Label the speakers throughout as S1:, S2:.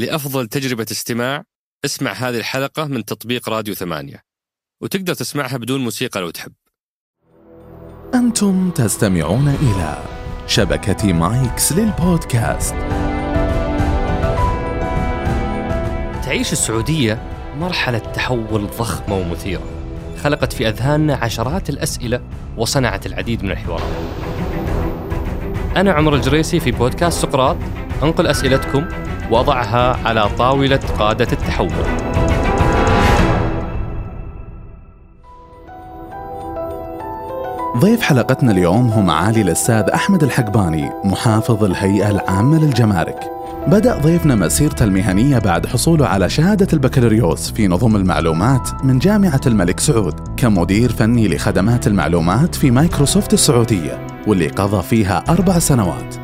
S1: لأفضل تجربة استماع اسمع هذه الحلقة من تطبيق راديو ثمانية. وتقدر تسمعها بدون موسيقى لو تحب.
S2: أنتم تستمعون إلى شبكة مايكس للبودكاست.
S3: تعيش السعودية مرحلة تحول ضخمة ومثيرة. خلقت في أذهاننا عشرات الأسئلة وصنعت العديد من الحوارات. أنا عمر الجريسي في بودكاست سقراط أنقل أسئلتكم وأضعها على طاولة قادة التحول.
S2: ضيف حلقتنا اليوم هو معالي الأستاذ أحمد الحقباني محافظ الهيئة العامة للجمارك. بدأ ضيفنا مسيرته المهنية بعد حصوله على شهادة البكالوريوس في نظم المعلومات من جامعة الملك سعود كمدير فني لخدمات المعلومات في مايكروسوفت السعودية واللي قضى فيها أربع سنوات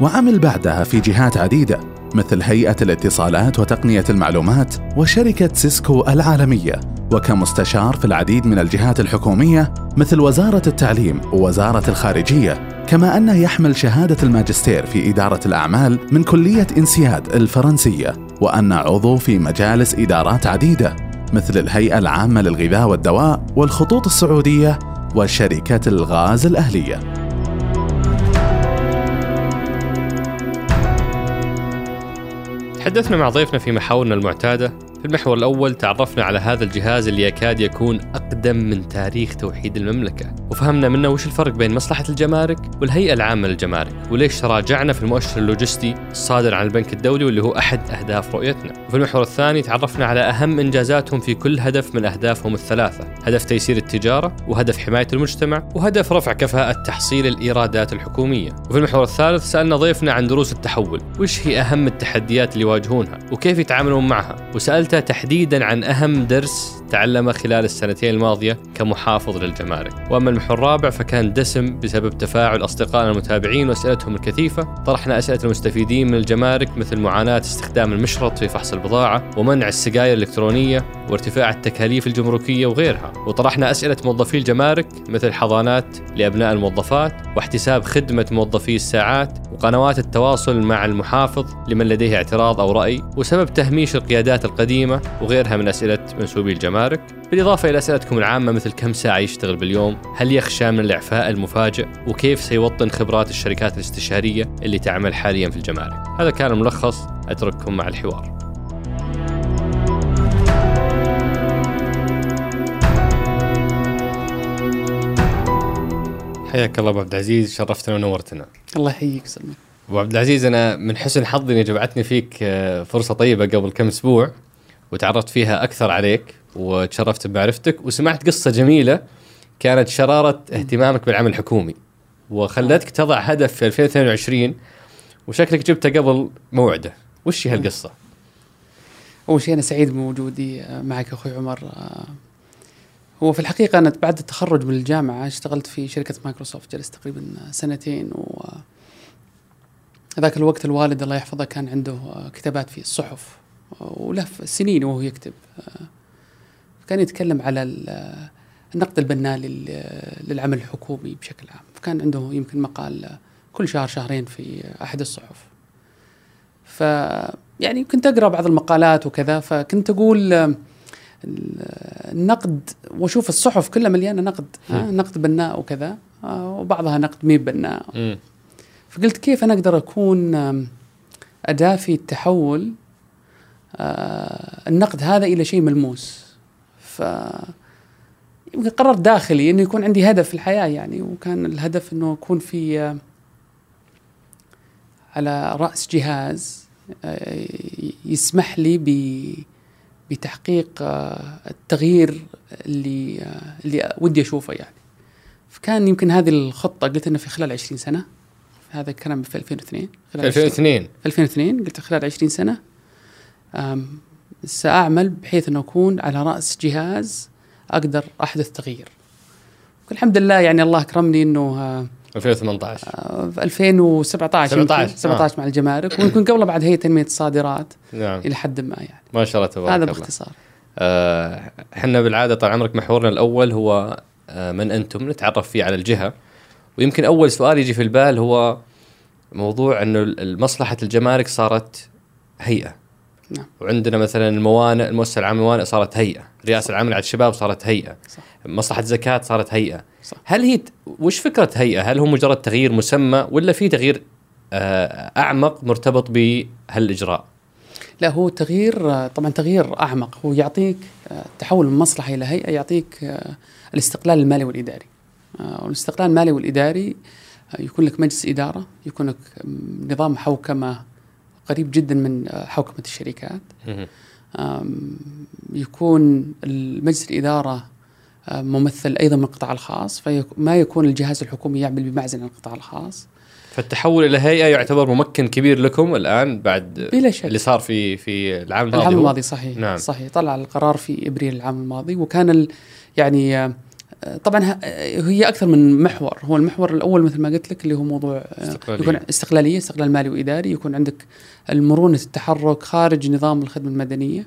S2: وعمل بعدها في جهات عديدة. مثل هيئة الاتصالات وتقنية المعلومات وشركة سيسكو العالمية وكمستشار في العديد من الجهات الحكومية مثل وزارة التعليم ووزارة الخارجية كما أنه يحمل شهادة الماجستير في إدارة الأعمال من كلية إنسياد الفرنسية وأن عضو في مجالس إدارات عديدة مثل الهيئة العامة للغذاء والدواء والخطوط السعودية وشركة الغاز الأهلية.
S3: تحدثنا مع ضيفنا في محاورنا المعتادة في المحور الأول تعرفنا على هذا الجهاز اللي يكاد يكون أقدم من تاريخ توحيد المملكة. وفهمنا منه وش الفرق بين مصلحة الجمارك والهيئة العامة للجمارك وليش تراجعنا في المؤشر اللوجستي الصادر عن البنك الدولي واللي هو أحد أهداف رؤيتنا. وفي المحور الثاني تعرفنا على أهم إنجازاتهم في كل هدف من أهدافهم الثلاثة هدف تيسير التجارة وهدف حماية المجتمع وهدف رفع كفاءة تحصيل الإيرادات الحكومية. وفي المحور الثالث سألنا ضيفنا عن دروس التحول وش هي أهم التحديات اللي يواجهونها وكيف يتعاملون معها؟ وسألت تحديدا عن أهم درس تعلمه خلال السنتين الماضية كمحافظ للجمارك؟ وأما المحور الرابع فكان دسم بسبب تفاعل أصدقائنا المتابعين وأسئلتهم الكثيفة. طرحنا أسئلة المستفيدين من الجمارك مثل معاناة استخدام المشرط في فحص البضاعة ومنع السجاير الإلكترونية وارتفاع التكاليف الجمركية وغيرها. وطرحنا أسئلة موظفي الجمارك مثل حضانات لأبناء الموظفات واحتساب خدمة موظفي الساعات وقنوات التواصل مع المحافظ لمن لديه اعتراض أو رأي. وسبب تهميش القيادات القديمة وغيرها من أسئلة منسوبي الجمارك بالإضافة إلى أسئلتكم العامة مثل كم ساعة يشتغل باليوم؟ هل يخشى من الإعفاء المفاجئ؟ وكيف سيوطن خبرات الشركات الاستشارية اللي تعمل حاليا في الجمارك؟ هذا كان الملخص أترككم مع الحوار. حياك الله أبو عبد العزيز شرفتنا ونورتنا.
S4: الله يحييك سلمان
S3: أبو عبد العزيز أنا من حسن حظي إني جمعتني فيك آه، فرصة طيبة قبل كم أسبوع. وتعرفت فيها أكثر عليك وتشرفت بمعرفتك وسمعت قصة جميلة كانت شرارة اهتمامك بالعمل الحكومي وخلتك تضع هدف في 2022 وشكلك جبته قبل موعده. وش هي هالقصة؟
S4: أول شيء أنا سعيد بوجودي معك أخوي عمر. هو في الحقيقة أنا بعد التخرج من الجامعة اشتغلت في شركة مايكروسوفت جلست تقريبا سنتين و ذاك الوقت الوالد الله يحفظه كان عنده كتابات في الصحف. وله سنين وهو يكتب. كان يتكلم على النقد البناء للعمل الحكومي بشكل عام. فكان عنده يمكن مقال كل شهر شهرين في أحد الصحف. ف يعني كنت أقرأ بعض المقالات وكذا فكنت أقول النقد وأشوف الصحف كلها مليانة نقد نقد بناء وكذا وبعضها نقد مي بناء. فقلت كيف أنا أقدر أكون أداة في التحول النقد هذا إلى شيء ملموس. ف يمكن قررت داخلي إنه يكون عندي هدف في الحياة يعني وكان الهدف إنه أكون في على رأس جهاز يسمح لي بتحقيق التغيير اللي اللي ودي أشوفه يعني. فكان يمكن هذه الخطة قلت إنه في خلال 20 سنة. هذا الكلام في 2002
S3: خلال 2002
S4: 2002 قلت خلال 20 سنة. سأعمل بحيث انه أكون على رأس جهاز أقدر أحدث تغيير. الحمد لله يعني الله أكرمني إنه
S3: 2018
S4: في 2017
S3: 17
S4: 17 مع الجمارك ويمكن قبله بعد هيئة تنمية الصادرات نعم. إلى حد ما يعني.
S3: ما شاء الله تبارك
S4: هذا باختصار.
S3: إحنا آه بالعادة طال عمرك محورنا الأول هو آه من أنتم؟ نتعرف فيه على الجهة. ويمكن أول سؤال يجي في البال هو موضوع إنه مصلحه الجمارك صارت هيئة.
S4: نعم.
S3: وعندنا مثلا الموانئ المؤسسة العامة للموانئ صارت هيئة، الرئاسه العامة على الشباب صارت هيئة،
S4: صح.
S3: مصلحة زكاه صارت هيئة.
S4: صح.
S3: هل هي وش فكرة هيئة؟ هل هو مجرد تغيير مسمى ولا في تغيير آه، أعمق مرتبط بهالإجراء؟
S4: لا هو تغيير آه، طبعا تغيير أعمق هو يعطيك آه، تحول من مصلحة إلى هيئة يعطيك الاستقلال المالي والإداري. والاستقلال المالي والإداري يكون لك مجلس إدارة، يكون لك نظام حوكمة قريب جدا من آه، حوكمة الشركات. يكون المجلس الإدارة آم، ممثل أيضا من القطاع الخاص فما يكون الجهاز الحكومي يعمل بمعزل عن القطاع الخاص
S3: فالتحول إلى هيئة يعتبر ممكن كبير لكم الآن بعد
S4: بلا شك
S3: اللي صار في في العام الماضي
S4: العام؟ الماضي صحيح
S3: نعم.
S4: صحيح طلع القرار في إبريل العام الماضي وكان ال يعني آه، طبعا هي أكثر من محور هو المحور الأول مثل ما قلت لك اللي هو موضوع آه،
S3: استقلالية.
S4: يكون استقلالية استقلال مالي وإداري يكون عندك المرونة التحرك خارج نظام الخدمة المدنية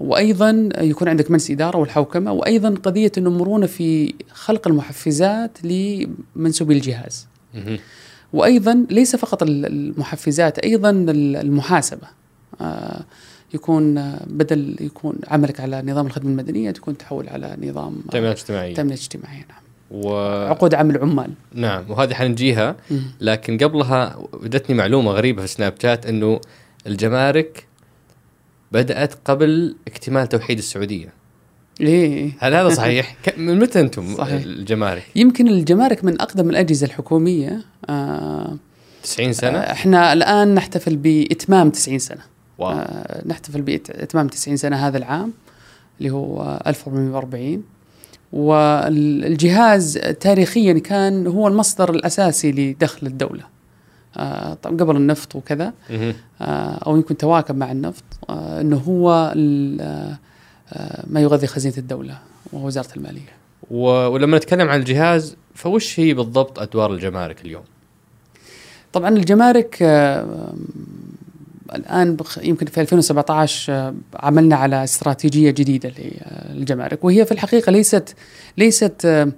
S4: وأيضا يكون عندك مجلس إدارة والحوكمة وأيضا قضية إنه مرونة في خلق المحفزات لمنسوبي الجهاز. وأيضا ليس فقط ال- المحفزات أيضا ال- المحاسبة آه، يكون بدل يكون عملك على نظام الخدمة المدنية تكون تحول على نظام آه،
S3: تأمينات اجتماعية.
S4: تأمينات اجتماعية نعم.
S3: و...
S4: عقود عمل عمال.
S3: نعم وهذه حنجيها. لكن قبلها بدتني معلومة غريبة في سناب شات إنه الجمارك بدأت قبل اكتمال توحيد السعودية.
S4: ليه
S3: هل هذا صحيح؟ من متى أنتم
S4: صحيح.
S3: الجمارك؟
S4: يمكن الجمارك من أقدم الأجهزة الحكومية آه
S3: 90 سنة؟
S4: آه، إحنا الآن نحتفل بإتمام 90 سنة.
S3: واو
S4: آه، نحتفل باتمام 90 سنة هذا العام اللي هو آه، 1440 والجهاز تاريخيا كان هو المصدر الأساسي لدخل الدولة. آه، طبعا قبل النفط وكذا. آه، أو يمكن تواكب مع النفط. إنه هو ما يغذي خزينة الدولة وهو وزارة المالية.
S3: و... ولما نتكلم عن الجهاز فوش هي بالضبط أدوار الجمارك اليوم؟
S4: طبعا الجمارك الآن يمكن في 2017 آه، عملنا على استراتيجية جديدة للجمارك وهي في الحقيقة ليست ليست آه،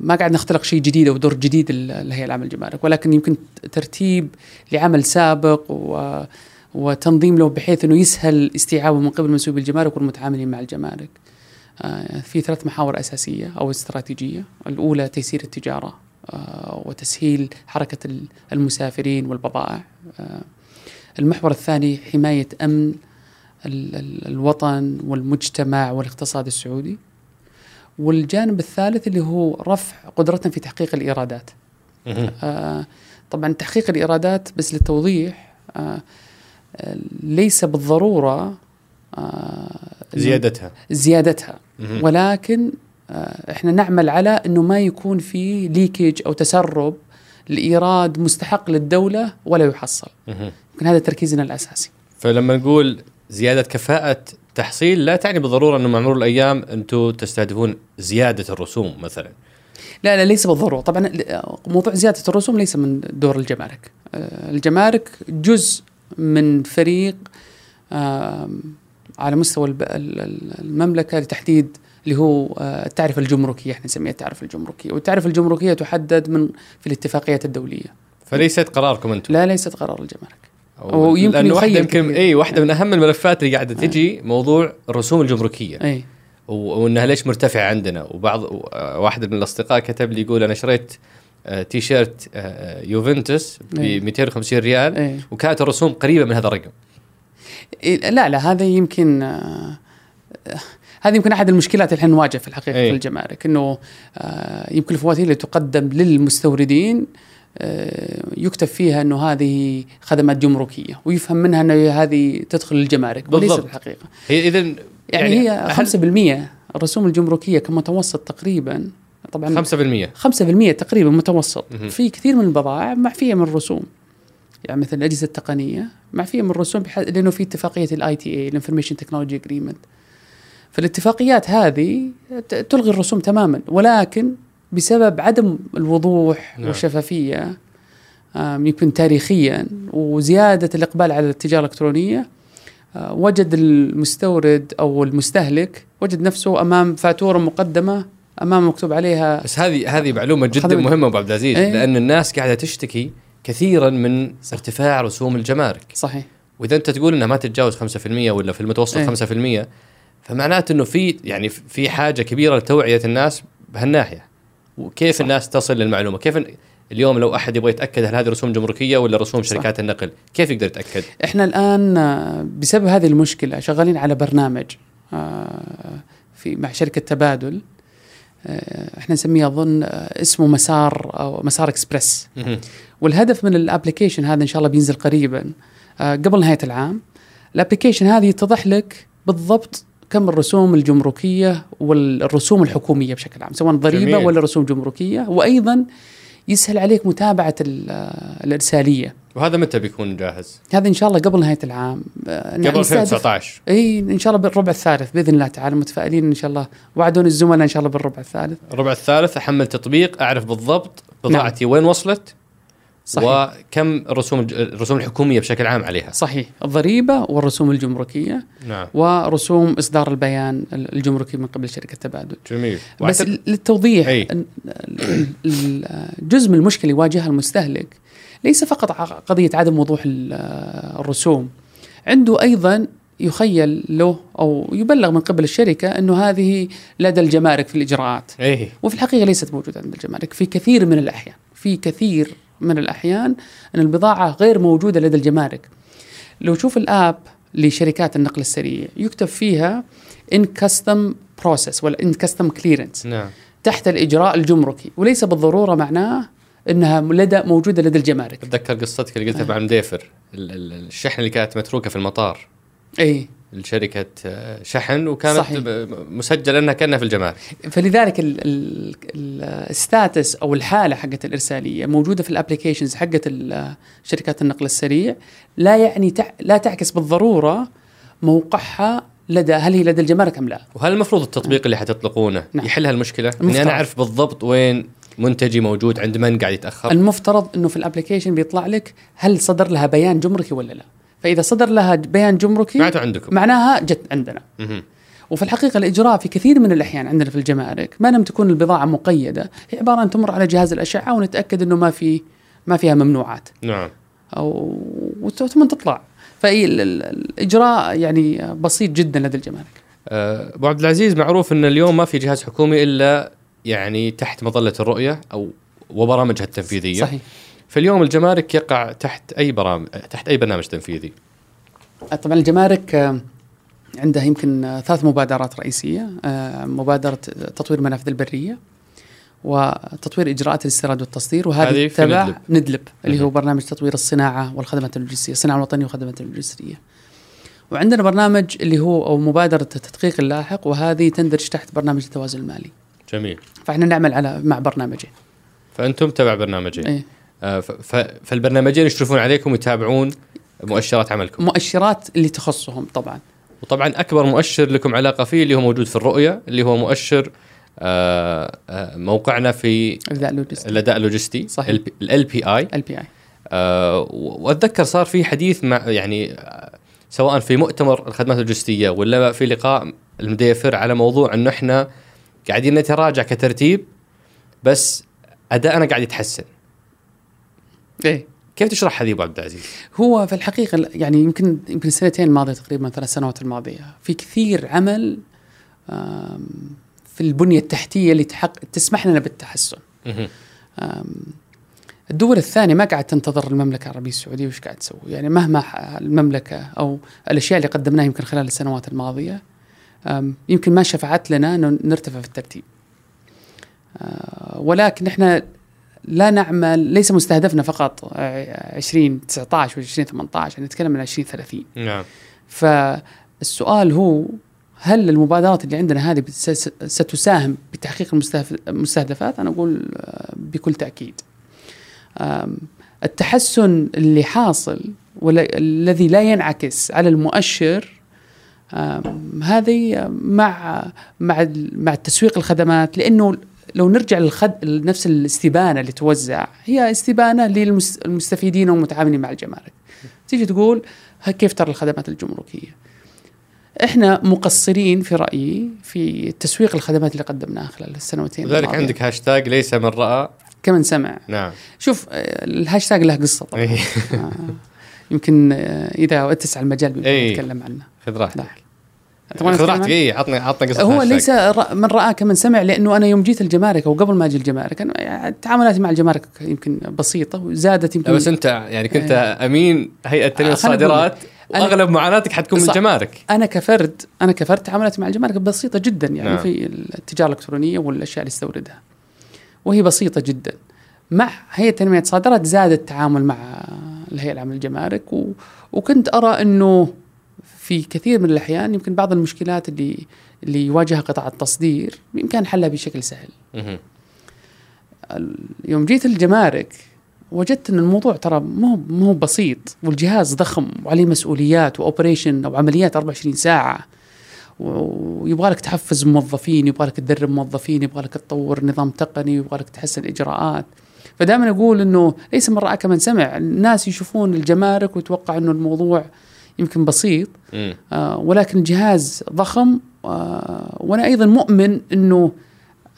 S4: ما قاعد نختلق شيء جديد أو دور جديد الهيئه العامه للجمارك ولكن يمكن ترتيب لعمل سابق و وتنظيم له بحيث إنه يسهل استيعابه من قبل منسوبي الجمارك والمتعاملين مع الجمارك. آه، في ثلاث محاور أساسية أو استراتيجية، الأولى تيسير التجارة وتسهيل حركة ال- المسافرين والبضائع. المحور الثاني ال- ال- الوطن والمجتمع والاقتصاد السعودي. والجانب الثالث اللي هو رفع قدرتنا في تحقيق الإيرادات.
S3: مهم.
S4: آه، طبعا تحقيق الإيرادات بس للتوضيح آه، ليس بالضرورة آه،
S3: زيادتها
S4: زيادتها. ولكن آه، إحنا نعمل على إنه ما يكون في ليكج أو تسرب لإيراد مستحق للدولة ولا يحصل. يمكن هذا تركيزنا الأساسي.
S3: فلما نقول زيادة كفاءة تحصيل لا تعني بالضرورة أنه مع مرور الأيام أنتم تستهدفون زيادة الرسوم مثلا.
S4: لا لا ليس بالضرورة. طبعا موضوع زيادة الرسوم ليس من دور الجمارك. آه، الجمارك جزء من فريق على مستوى المملكة لتحديد اللي هو آه، التعرفه الجمركية إحنا نسميها التعرفه الجمركية. والتعرفه الجمركية تحدد من في الاتفاقيات الدولية.
S3: فليست قراركم أنتم؟
S4: لا ليست قرار الجمارك.
S3: أو
S4: أو يمكن
S3: لأنه
S4: واحدة
S3: يمكن. إي واحدة من أهم الملفات اللي قاعدة تجي موضوع الرسوم
S4: الجمركية.
S3: إي. وإنها ليش مرتفعة عندنا؟ وبعض و- واحد من الأصدقاء كتب لي يقول أنا شريت آه، تي شيرت آه، يوفنتوس ب
S4: إيه.
S3: 250 ريال وكانت الرسوم قريبة من هذا الرقم.
S4: لا لا هذا يمكن آه، آه، هذه يمكن أحد المشكلات اللي إحنا نواجه في الحقيقة
S3: أي.
S4: في الجمارك إنه آه، يمكن الفواتير اللي تقدم للمستوردين آه، يكتب فيها إنه هذه خدمات جمركية ويفهم منها إنه هذه تدخل الجمارك وليس
S3: بالضبط.
S4: في الحقيقة
S3: هي اذا
S4: يعني, يعني هي
S3: هل-
S4: 5% الرسوم الجمركية كمتوسط تقريبا طبعا
S3: 5%
S4: 5% تقريبا متوسط
S3: مهم.
S4: في كثير من البضائع معفيه من الرسوم يعني مثل الأجهزة التقنية معفيه من الرسوم بح... لأنه في اتفاقية ال ITA ال information technology agreement فالاتفاقيات هذه تلغي الرسوم تماما ولكن بسبب عدم الوضوح
S3: نعم.
S4: والشفافية يمكن تاريخيا وزيادة الإقبال على التجارة الإلكترونية آه، وجد المستورد أو المستهلك وجد نفسه أمام فاتورة مقدمة أمام مكتوب عليها
S3: بس هذه هذه معلومة جدا مهمة أبو عبد العزيز
S4: إيه.
S3: لأن الناس قاعدة تشتكي كثيرا من ارتفاع رسوم الجمارك
S4: صحيح
S3: وإذا أنت تقول إنها ما تتجاوز 5% ولا في المتوسط
S4: إيه.
S3: 5% فمعناته إنه في يعني في حاجة كبيرة لتوعية الناس بهالناحية. وكيف
S4: صح.
S3: الناس تصل للمعلومة؟ كيف اليوم لو أحد يبغى يتأكد هل هذه رسوم جمركية ولا رسوم
S4: صح.
S3: شركات النقل كيف يقدر يتأكد؟
S4: إحنا الآن آه، بسبب هذه المشكلة شغالين على برنامج آه، في مع شركة تبادل آه، إحنا نسميه أظن اسمه مسار أو مسار اكسبرس والهدف من ال application هذا إن شاء الله بينزل قريبا قبل نهاية العام. ال application هذه يتضح لك بالضبط كم الرسوم الجمركية والرسوم الحكومية بشكل عام سواء ضريبة
S3: جميل.
S4: ولا رسوم جمركية وأيضا يسهل عليك متابعة ال- الإرسالية.
S3: وهذا متى بيكون جاهز؟
S4: هذا إن شاء الله قبل نهاية العام. آه،
S3: قبل
S4: نستهدف-
S3: 2019
S4: إي إن شاء الله بالربع الثالث بإذن الله تعالى متفائلين إن شاء الله. وعدون الزملاء إن شاء الله بالربع الثالث.
S3: الربع الثالث أحمل تطبيق أعرف بالضبط بضاعتي وين وصلت؟
S4: صحيح.
S3: وكم الرسوم الرسوم الحكومية بشكل عام عليها.
S4: صحيح. الضريبة والرسوم الجمركية
S3: نعم.
S4: ورسوم إصدار البيان الجمركي من قبل شركة تبادل.
S3: جميل.
S4: بس للتوضيح
S3: أي.
S4: جزء من المشكلة اللي يواجهها المستهلك ليس فقط قضية عدم وضوح ال- الرسوم. عنده أيضا يخيل له أو يبلغ من قبل الشركة أنه هذه لدى الجمارك في الإجراءات.
S3: إيه
S4: وفي الحقيقة ليست موجودة عند الجمارك في كثير من الأحيان في كثير من الأحيان أن البضاعة غير موجودة لدى الجمارك. لو شوف الآب لشركات النقل السريع يكتب فيها in custom process ولا in custom clearance
S3: نعم.
S4: تحت الإجراء الجمركي. وليس بالضرورة معناه إنها لدى موجودة لدى الجمارك.
S3: أتذكر قصتك اللي قلتها مع المديفر ال- ال- الشحن اللي كانت متروكة في المطار.
S4: اي
S3: لشركة آه، شحن وكانت
S4: صحيح.
S3: مسجلة إنها كأنها في الجمارك
S4: فلذلك ال- ال- ال- ال status أو الحالة حقت الإرسالية موجودة في ال applications حقت شركات النقل السريع لا يعني تع... لا تعكس بالضرورة موقعها لدى هل هي لدى الجمارك أم لا؟
S3: وهل المفروض التطبيق اللي حتطلقونه
S4: نعم.
S3: يحل هالمشكله؟
S4: إني.
S3: أنا أعرف بالضبط وين منتجي موجود عند من قاعد يتأخر
S4: المفترض إنه في ال application بيطلع لك هل صدر لها بيان جمركي ولا لا؟ فإذا صدر لها بيان جمركي
S3: معناته عندكم.
S4: معناها جت عندنا. وفي الحقيقة الإجراء في كثير من الأحيان عندنا في الجمارك ما لم تكون البضاعة مقيدة. هي عبارة عن تمر على جهاز الأشعة ونتأكد إنه ما في ما فيها ممنوعات.
S3: نعم.
S4: أو وثم تطلع. الإجراء يعني بسيط جدا لدى الجمارك.
S3: آه، أبو عبد العزيز معروف إن اليوم ما في جهاز حكومي إلا يعني تحت مظلة الرؤية أو وبرامجها التنفيذية.
S4: صحيح.
S3: فاليوم الجمارك يقع تحت أي برامج تحت أي برنامج تنفيذي
S4: طبعا الجمارك آه، عندها يمكن ثلاث مبادرات رئيسية آه، مبادرة تطوير المنافذ البرية وتطوير إجراءات الاستيراد والتصدير
S3: هذه
S4: وهذه تبع
S3: ندلب.
S4: ندلب اللي هو. برنامج تطوير الصناعة والخدمات اللوجستية الصناعة الوطنية والخدمات اللوجستية وعندنا برنامج اللي هو أو مبادرة التدقيق اللاحق وهذه تندرج تحت برنامج التوازن المالي
S3: جميل
S4: فإحنا نعمل على مع برنامجين
S3: فأنتم تبع برنامجين
S4: إيه.
S3: آه، فالبرنامجين يشرفون عليكم ويتابعون مؤشرات عملكم.
S4: مؤشرات اللي تخصهم طبعا.
S3: وطبعا أكبر مؤشر لكم علاقه فيه اللي هو موجود في الرؤية اللي هو مؤشر آه، آه، موقعنا في
S4: الأداء اللوجستي.
S3: الأداء اللوجستي
S4: صحيح.
S3: ال بي آي.
S4: ال بي اي
S3: وأتذكر صار في حديث مع يعني سواء في مؤتمر الخدمات اللوجستية ولا في لقاء المديفر على موضوع انه إحنا قاعدين نتراجع كترتيب بس أدائنا قاعد يتحسن.
S4: إيه.
S3: كيف تشرح هذه أبو عبد العزيز؟
S4: هو في الحقيقة يعني يمكن يمكن السنتين الماضيه تقريبا ثلاث سنوات الماضية في كثير عمل في البنية التحتية اللي تحق تسمح لنا بالتحسن. الدول الثانية ما قاعد تنتظر المملكة العربية السعودية وش قاعد تسوي. يعني مهما المملكة أو الأشياء اللي قدمناها يمكن خلال السنوات الماضية يمكن ما شفعت لنا إنه نرتفع في الترتيب. آه، ولكن إحنا لا نعمل ليس مستهدفنا فقط آه، 2019 و 2018 نتكلم عن 2030
S3: نعم
S4: فالسؤال هو هل المبادرات اللي عندنا هذه ستساهم بتحقيق المستهدفات؟ أنا أقول آه، بكل تأكيد. التحسن اللي حاصل ولا الذي لا ينعكس على المؤشر هذه مع مع مع تسويق الخدمات لأنه لو نرجع للخد... لنفس الاستبانة اللي توزع هي استبانة للمستفيدين والمتعاملين مع الجمارك. تيجي تقول كيف ترى الخدمات الجمركية؟ إحنا مقصرين في رأيي في تسويق الخدمات اللي قدمناها خلال السنوتين
S3: لذلك
S4: الماضية.
S3: عندك هاشتاج ليس من رأى
S4: كمن سمع
S3: نعم
S4: شوف الهاشتاج له قصة طبعا
S3: إيه.
S4: آه، يمكن آه، إذا اتسع المجال يمكن
S3: إيه.
S4: نتكلم عنه
S3: خذ راحتك راحتك
S4: عنه؟
S3: اي عطني عطني قصة
S4: هو. ليس من رآه كمن سمع لأنه أنا يوم جيت الجمارك أو قبل ما أجي الجمارك أنا يعني تعاملاتي مع الجمارك يمكن بسيطة وزادت يمكن
S3: بس أنت يعني كنت أمين هيئة تنمية
S4: آه، أقول
S3: الصادرات وأغلب معاناتك حتكون من. الجمارك
S4: أنا كفرد أنا كفرد تعاملاتي مع الجمارك بسيطة جدا يعني
S3: نعم.
S4: نعم. في التجارة الإلكترونية والأشياء اللي استوردها وهي بسيطة جدا مع هيئة تنمية الصادرات زاد التعامل مع الهيئة العامة للجمارك و... وكنت أرى أنه في كثير من الأحيان يمكن بعض المشكلات اللي اللي يواجهها قطاع التصدير بامكان حلها بشكل سهل. يوم جيت الجمارك وجدت إن الموضوع ترى مو مو بسيط والجهاز ضخم وعليه مسؤوليات واوبريشن أو عمليات 24 ساعة ويبغى لك تحفز موظفين يبغى لك تدرب موظفين يبغى لك تطور نظام تقني يبغى لك تحسن إجراءات. فدائما أقول إنه ليس من راى كمن سمع. الناس يشوفون الجمارك ويتوقع إنه الموضوع يمكن بسيط. آه، ولكن الجهاز ضخم آه، وأنا أيضا مؤمن إنه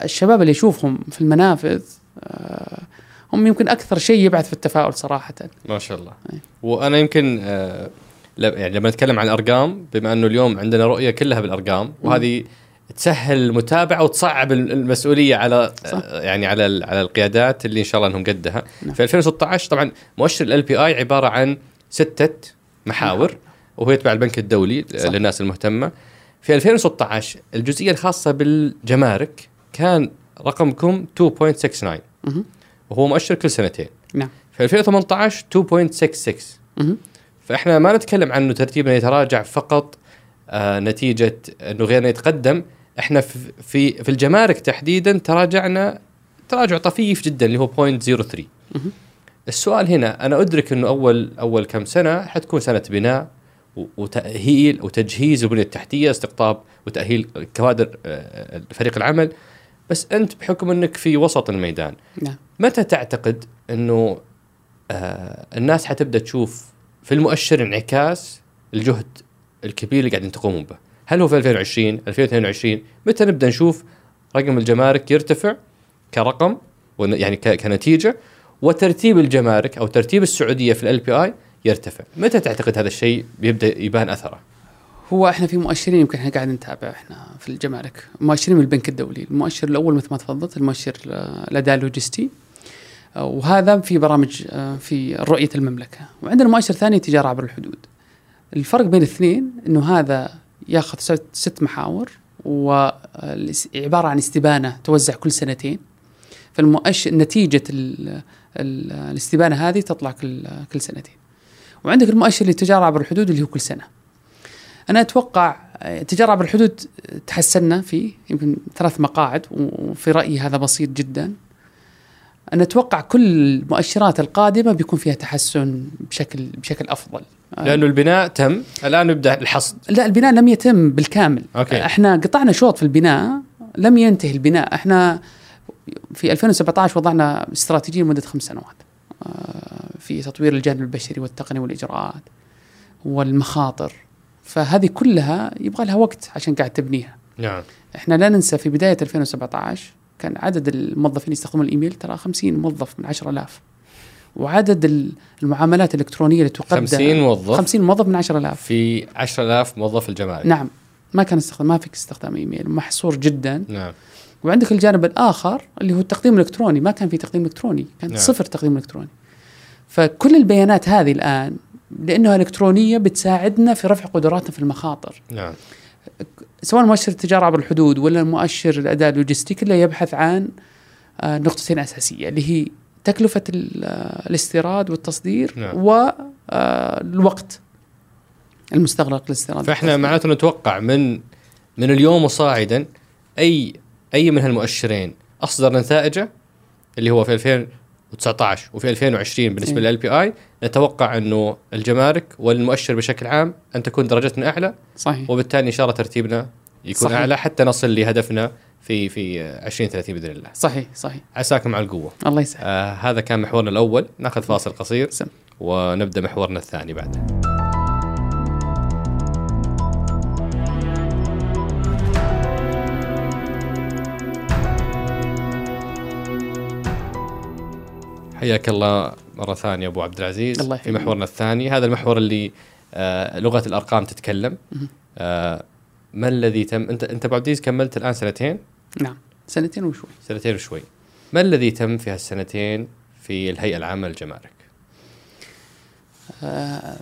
S4: الشباب اللي اشوفهم في المنافذ آه، هم يمكن أكثر شيء يبعث في التفاؤل صراحة
S3: ما شاء الله
S4: أي.
S3: وأنا يمكن آه يعني لما نتكلم عن الأرقام بما أنه اليوم عندنا رؤية كلها بالأرقام وهذه تسهل المتابعة وتصعب ال- المسؤولية على
S4: صح.
S3: آه يعني على على القيادات اللي إن شاء الله إنهم قدها
S4: نعم.
S3: في 2016 طبعا مؤشر ال بي اي عبارة عن ستة محاور وهو يتبع البنك الدولي
S4: صح.
S3: للناس المهتمة. في 2016 الجزئية الخاصة بالجمارك كان رقمكم 2.69
S4: مهم.
S3: وهو مؤشر كل سنتين.
S4: نعم.
S3: في 2018 2.66
S4: مهم.
S3: فإحنا ما نتكلم عن انه ترتيبنا يتراجع فقط آه نتيجة إنه غيرنا يتقدم. إحنا في في, في الجمارك تحديدا تراجعنا تراجع طفيف جدا اللي هو 0.03
S4: مهم.
S3: السؤال هنا أنا أدرك إنه أول أول كم سنة؟ حتكون سنة بناء. وتأهيل وتجهيز البنية التحتية استقطاب وتأهيل كوادر آه، فريق العمل. بس أنت بحكم أنك في وسط الميدان
S4: نعم.
S3: متى تعتقد إنه آه الناس حتبدأ تشوف في المؤشر انعكاس الجهد الكبير اللي قاعدين تقومون به؟ هل هو في 2020 2022 متى نبدأ نشوف رقم الجمارك يرتفع كرقم يعني كنتيجة؟ وترتيب الجمارك أو ترتيب السعودية في ال بي اي يرتفع، متى تعتقد هذا الشيء بيبدا يبان أثره؟
S4: هو إحنا في مؤشرين يمكن إحنا قاعد نتابع إحنا في الجمارك مؤشرين من البنك الدولي. المؤشر الأول مثل ما تفضلت المؤشر الاداء اللوجستي. وهذا في برامج آه، في رؤية المملكة. وعندنا مؤشر ثاني تجارة عبر الحدود. الفرق بين الاثنين إنه هذا ياخذ ست, محاور وعباره عن استبانة توزع كل سنتين. فالمؤشر نتيجة ال ال الاستبانة هذه تطلع كل كل سنتين. وعندك المؤشر للتجارة عبر الحدود اللي هو كل سنة. أنا أتوقع آه، التجارة عبر الحدود تحسنا فيه يمكن ثلاث مقاعد وفي رأيي هذا بسيط جدا. أنا أتوقع كل المؤشرات القادمة بيكون فيها تحسن بشكل بشكل أفضل. آه،
S3: لأنه البناء تم. الآن يبدا الحصد.
S4: لا البناء لم يتم بالكامل.
S3: أوكي.
S4: إحنا قطعنا شوط في البناء لم ينتهي البناء. إحنا في 2017 وضعنا استراتيجيه لمدة خمس سنوات. في تطوير الجانب البشري والتقني والإجراءات والمخاطر. فهذه كلها يبغى لها وقت عشان قاعد تبنيها.
S3: نعم.
S4: إحنا لا ننسى في بداية 2017 كان عدد الموظفين يستخدمون الإيميل ترى 50 موظف من 10000 وعدد ال- المعاملات الإلكترونية اللي تقدم
S3: 50 موظف.
S4: 50 موظف من 10000
S3: في 10000 موظف الجمارك
S4: نعم. ما كان استخدام ما فيك استخدام إيميل. محصور جدا.
S3: نعم.
S4: وعندك الجانب الآخر اللي هو التقديم الإلكتروني ما كان في تقديم إلكتروني كان
S3: نعم.
S4: صفر تقديم إلكتروني فكل البيانات هذه الآن لأنها إلكترونية بتساعدنا في رفع قدراتنا في المخاطر
S3: نعم
S4: سواء مؤشر التجارة عبر الحدود ولا مؤشر الأداء اللوجستي كله يبحث عن آه، نقطتين أساسية اللي هي تكلفة آه، الاستيراد والتصدير
S3: نعم.
S4: والوقت المستغرق للاستيراد فإحنا.
S3: معناته نتوقع من من اليوم وصاعدا أي أي من هالمؤشرين أصدر نتائجه اللي هو في 2019 وفي 2020 بالنسبة
S4: إيه.
S3: لل بي آي نتوقع إنه الجمارك والمؤشر بشكل عام أن تكون درجتنا أعلى
S4: صحيح
S3: وبالتالي إن شاء الله ترتيبنا يكون
S4: صحيح.
S3: أعلى حتى نصل لهدفنا في في 2030 بإذن الله.
S4: صحيح صحيح
S3: عساكم على القوة.
S4: الله يسعدك
S3: آه هذا كان محورنا الأول، نأخذ فاصل قصير
S4: سم.
S3: ونبدأ محورنا الثاني بعده. حياك الله مرة ثانية أبو عبد العزيز
S4: الله
S3: في. محورنا الثاني. هذا المحور اللي آه لغة الأرقام تتكلم. آه ما الذي تم أنت أنت أبو عبد العزيز كملت الآن سنتين؟
S4: نعم سنتين وشوي.
S3: سنتين وشوي. ما الذي تم في هالسنتين في الهيئة العامة للجمارك
S4: آه،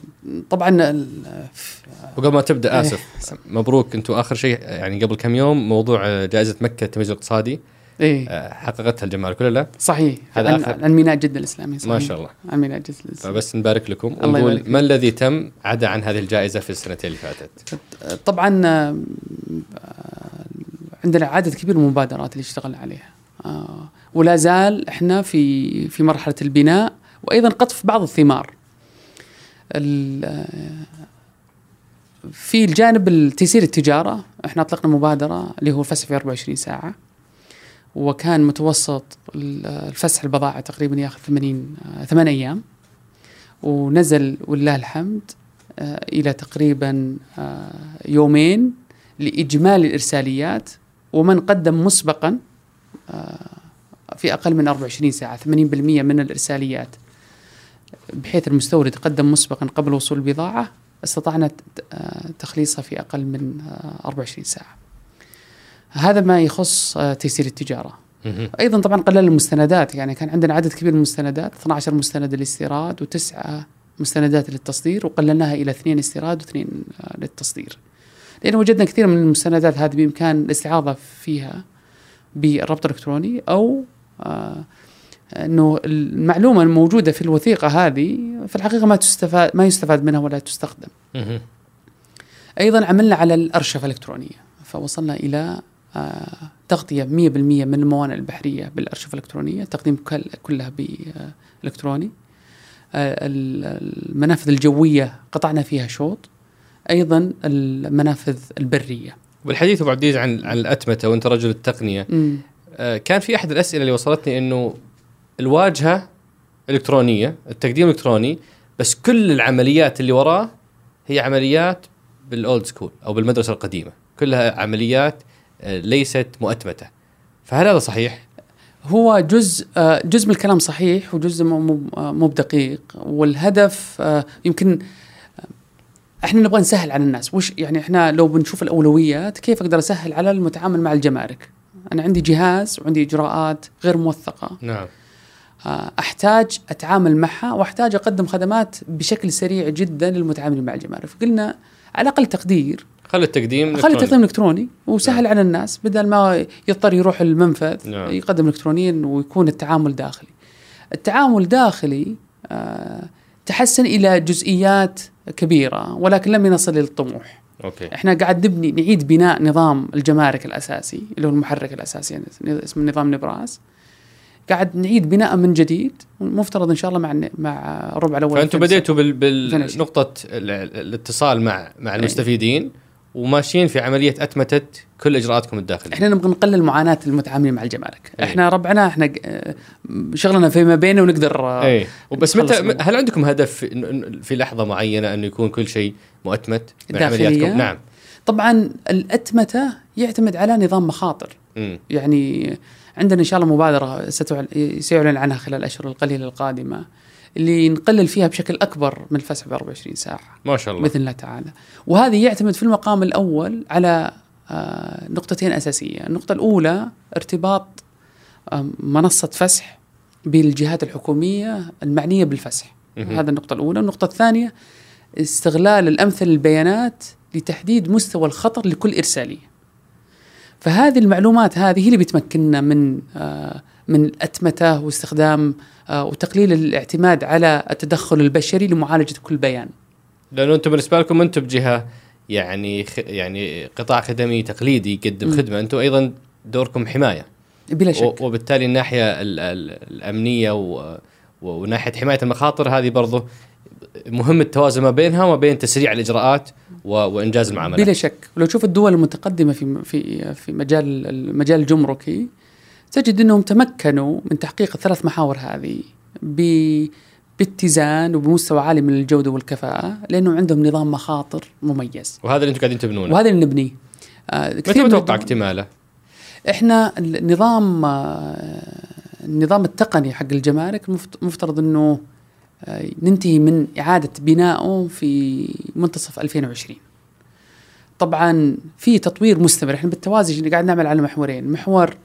S4: طبعا ال-
S3: وقبل ما تبدأ
S4: إيه.
S3: آسف مبروك. أنتم آخر شيء يعني قبل كم يوم موضوع آه، جائزة مكة التمييز الاقتصادي.
S4: إيه.
S3: آه، حققتها الجمارك ولا لا؟
S4: صحيح.
S3: هذا
S4: عن,
S3: آخر.
S4: عن ميناء جدة الإسلامي صحيح.
S3: ما شاء الله.
S4: عن ميناء جدة الإسلامي
S3: فبس نبارك لكم
S4: الله
S3: ونقول ما الذي تم عدا عن هذه الجائزة في السنتين اللي فاتت؟
S4: طبعا آه، عندنا عدد كبير من المبادرات اللي اشتغلنا عليها. آه، ولا زال إحنا في في مرحلة البناء وأيضا قطف بعض الثمار. ال- في الجانب تيسير التجارة إحنا أطلقنا مبادرة اللي هو الفسح في 24 ساعة. وكان متوسط ال- الفسح البضائع تقريبا ياخذ 80 آه، 8 أيام ونزل ولله الحمد آه، إلى تقريبا آه، يومين لإجمالي الإرساليات ومن قدم مسبقا آه، في أقل من 24 ساعة 80% من الإرساليات بحيث المستورد قدم مسبقا قبل وصول البضاعة استطعنا تخليصها في أقل من آه، 24 ساعة. هذا ما يخص آه، تيسير
S3: التجارة.
S4: أيضا طبعا قلل المستندات يعني كان عندنا عدد كبير من المستندات 12 مستند للاستيراد وتسعة مستندات للتصدير وقللناها إلى اثنين استيراد واثنين آه، للتصدير. لأن وجدنا كثير من المستندات هذه بإمكان الاستعاضة فيها بالربط الإلكتروني أو آه إنه المعلومة الموجودة في الوثيقة هذه في الحقيقة ما تستفاد ما يستفاد منها ولا تستخدم. أيضا عملنا على الأرشفة الإلكترونية فوصلنا إلى تغطية 100% من الموانئ البحرية بالارشفه الإلكترونية تقديم كل كلها بإلكتروني. آه، ال- المنافذ الجوية قطعنا فيها شوط. أيضا المنافذ البرية.
S3: والحديث أبو عبد عن عن الأتمتة وأنت رجل التقنية.
S4: مم.
S3: آه، كان في أحد الأسئلة اللي وصلتني إنه الواجهة إلكترونية التقديم إلكتروني بس كل العمليات اللي وراه هي عمليات بالأولد سكول أو بالمدرسة القديمة. كلها عمليات ليست مؤتمتة. فهل هذا صحيح؟
S4: هو جزء آه، جزء من الكلام صحيح وجزء مو- مو آه، بدقيق. والهدف آه، يمكن آه، إحنا نبغى نسهل على الناس. وش يعني إحنا لو بنشوف الأولويات كيف أقدر أسهل على المتعامل مع الجمارك؟ أنا عندي جهاز وعندي إجراءات غير موثقة.
S3: نعم.
S4: آه، أحتاج أتعامل معها وأحتاج أقدم خدمات بشكل سريع جدا للمتعاملين مع الجمارك. فقلنا على أقل تقدير
S3: خلي التقديم
S4: خلي. التقديم الالكتروني وسهل
S3: نعم.
S4: على الناس بدل ما يضطر يروح المنفذ
S3: نعم.
S4: يقدم الكترونيا ويكون التعامل داخلي. التعامل داخلي آه تحسن إلى جزئيات كبيرة ولكن لم يصل للطموح.
S3: أوكي
S4: إحنا قاعد نبني نعيد بناء نظام الجمارك الأساسي اللي هو المحرك الأساسي يعني اسمه نظام نبراس. قاعد نعيد بناء من جديد مفترض إن شاء الله مع مع الربع الأول
S3: فأنتم
S4: 2019.
S3: بديتوا بال...
S4: 2020.
S3: بالنقطه ال- ال- الاتصال مع مع المستفيدين وماشيين في عملية أتمتة كل إجراءاتكم الداخلية
S4: إحنا نبغى نقلل معاناة المتعاملين مع الجمارك
S3: أي.
S4: إحنا ربعنا إحنا آه، شغلنا فيما بينه ونقدر آه،
S3: اي وبس
S4: نخلص
S3: متى. هل عندكم هدف في, لحظة معينة انه يكون كل شيء مؤتمت من
S4: داخلية؟
S3: عملياتكم نعم
S4: طبعا الأتمتة يعتمد على نظام مخاطر
S3: مم.
S4: يعني عندنا إن شاء الله مبادرة ستعل- سيعلن عنها خلال الأشهر القليلة القادمة اللي نقلل فيها بشكل أكبر من الفسح ب 24 ساعة.
S3: ما شاء الله.
S4: بإذن الله تعالى. وهذه يعتمد في المقام الأول على آه، نقطتين أساسية. النقطة الأولى ارتباط آه، منصة فسح بالجهات الحكومية المعنية بالفسح. هذا النقطة الأولى. النقطة الثانية استغلال الأمثل للبيانات لتحديد مستوى الخطر لكل إرسالية. فهذه المعلومات هذه هي اللي بتمكننا من آه، من الاتمته واستخدام آه، وتقليل الاعتماد على التدخل البشري لمعالجة كل بيان.
S3: لأنه أنتم بالنسبة لكم أنتم بجهة يعني خ... يعني قطاع خدمي تقليدي يقدم
S4: مم.
S3: خدمة أنتم أيضا دوركم حماية.
S4: بلا شك.
S3: و- وبالتالي الناحية ال... ال... الأمنية و... و- وناحية حماية المخاطر هذه برضه مهم التوازن ما بينها وما بين تسريع الإجراءات و... وإنجاز المعاملات
S4: بلا شك. ولو تشوف الدول المتقدمة في في في مجال المجال الجمركي تجد أنهم تمكنوا من تحقيق الثلاث محاور هذه باتزان وبمستوى عالي من الجودة والكفاءة لأنه عندهم نظام مخاطر مميز.
S3: وهذا اللي أنتم قاعدين تبنونه.
S4: وهذا اللي نبنيه. آه،
S3: متى متوقع اكتماله؟
S4: إحنا النظام آه، النظام التقني حق الجمارك مفت- مفترض أنه آه، ننتهي من إعادة بنائه في منتصف 2020 طبعا في تطوير مستمر. إحنا بالتوازي قاعد نعمل على محورين؟ محور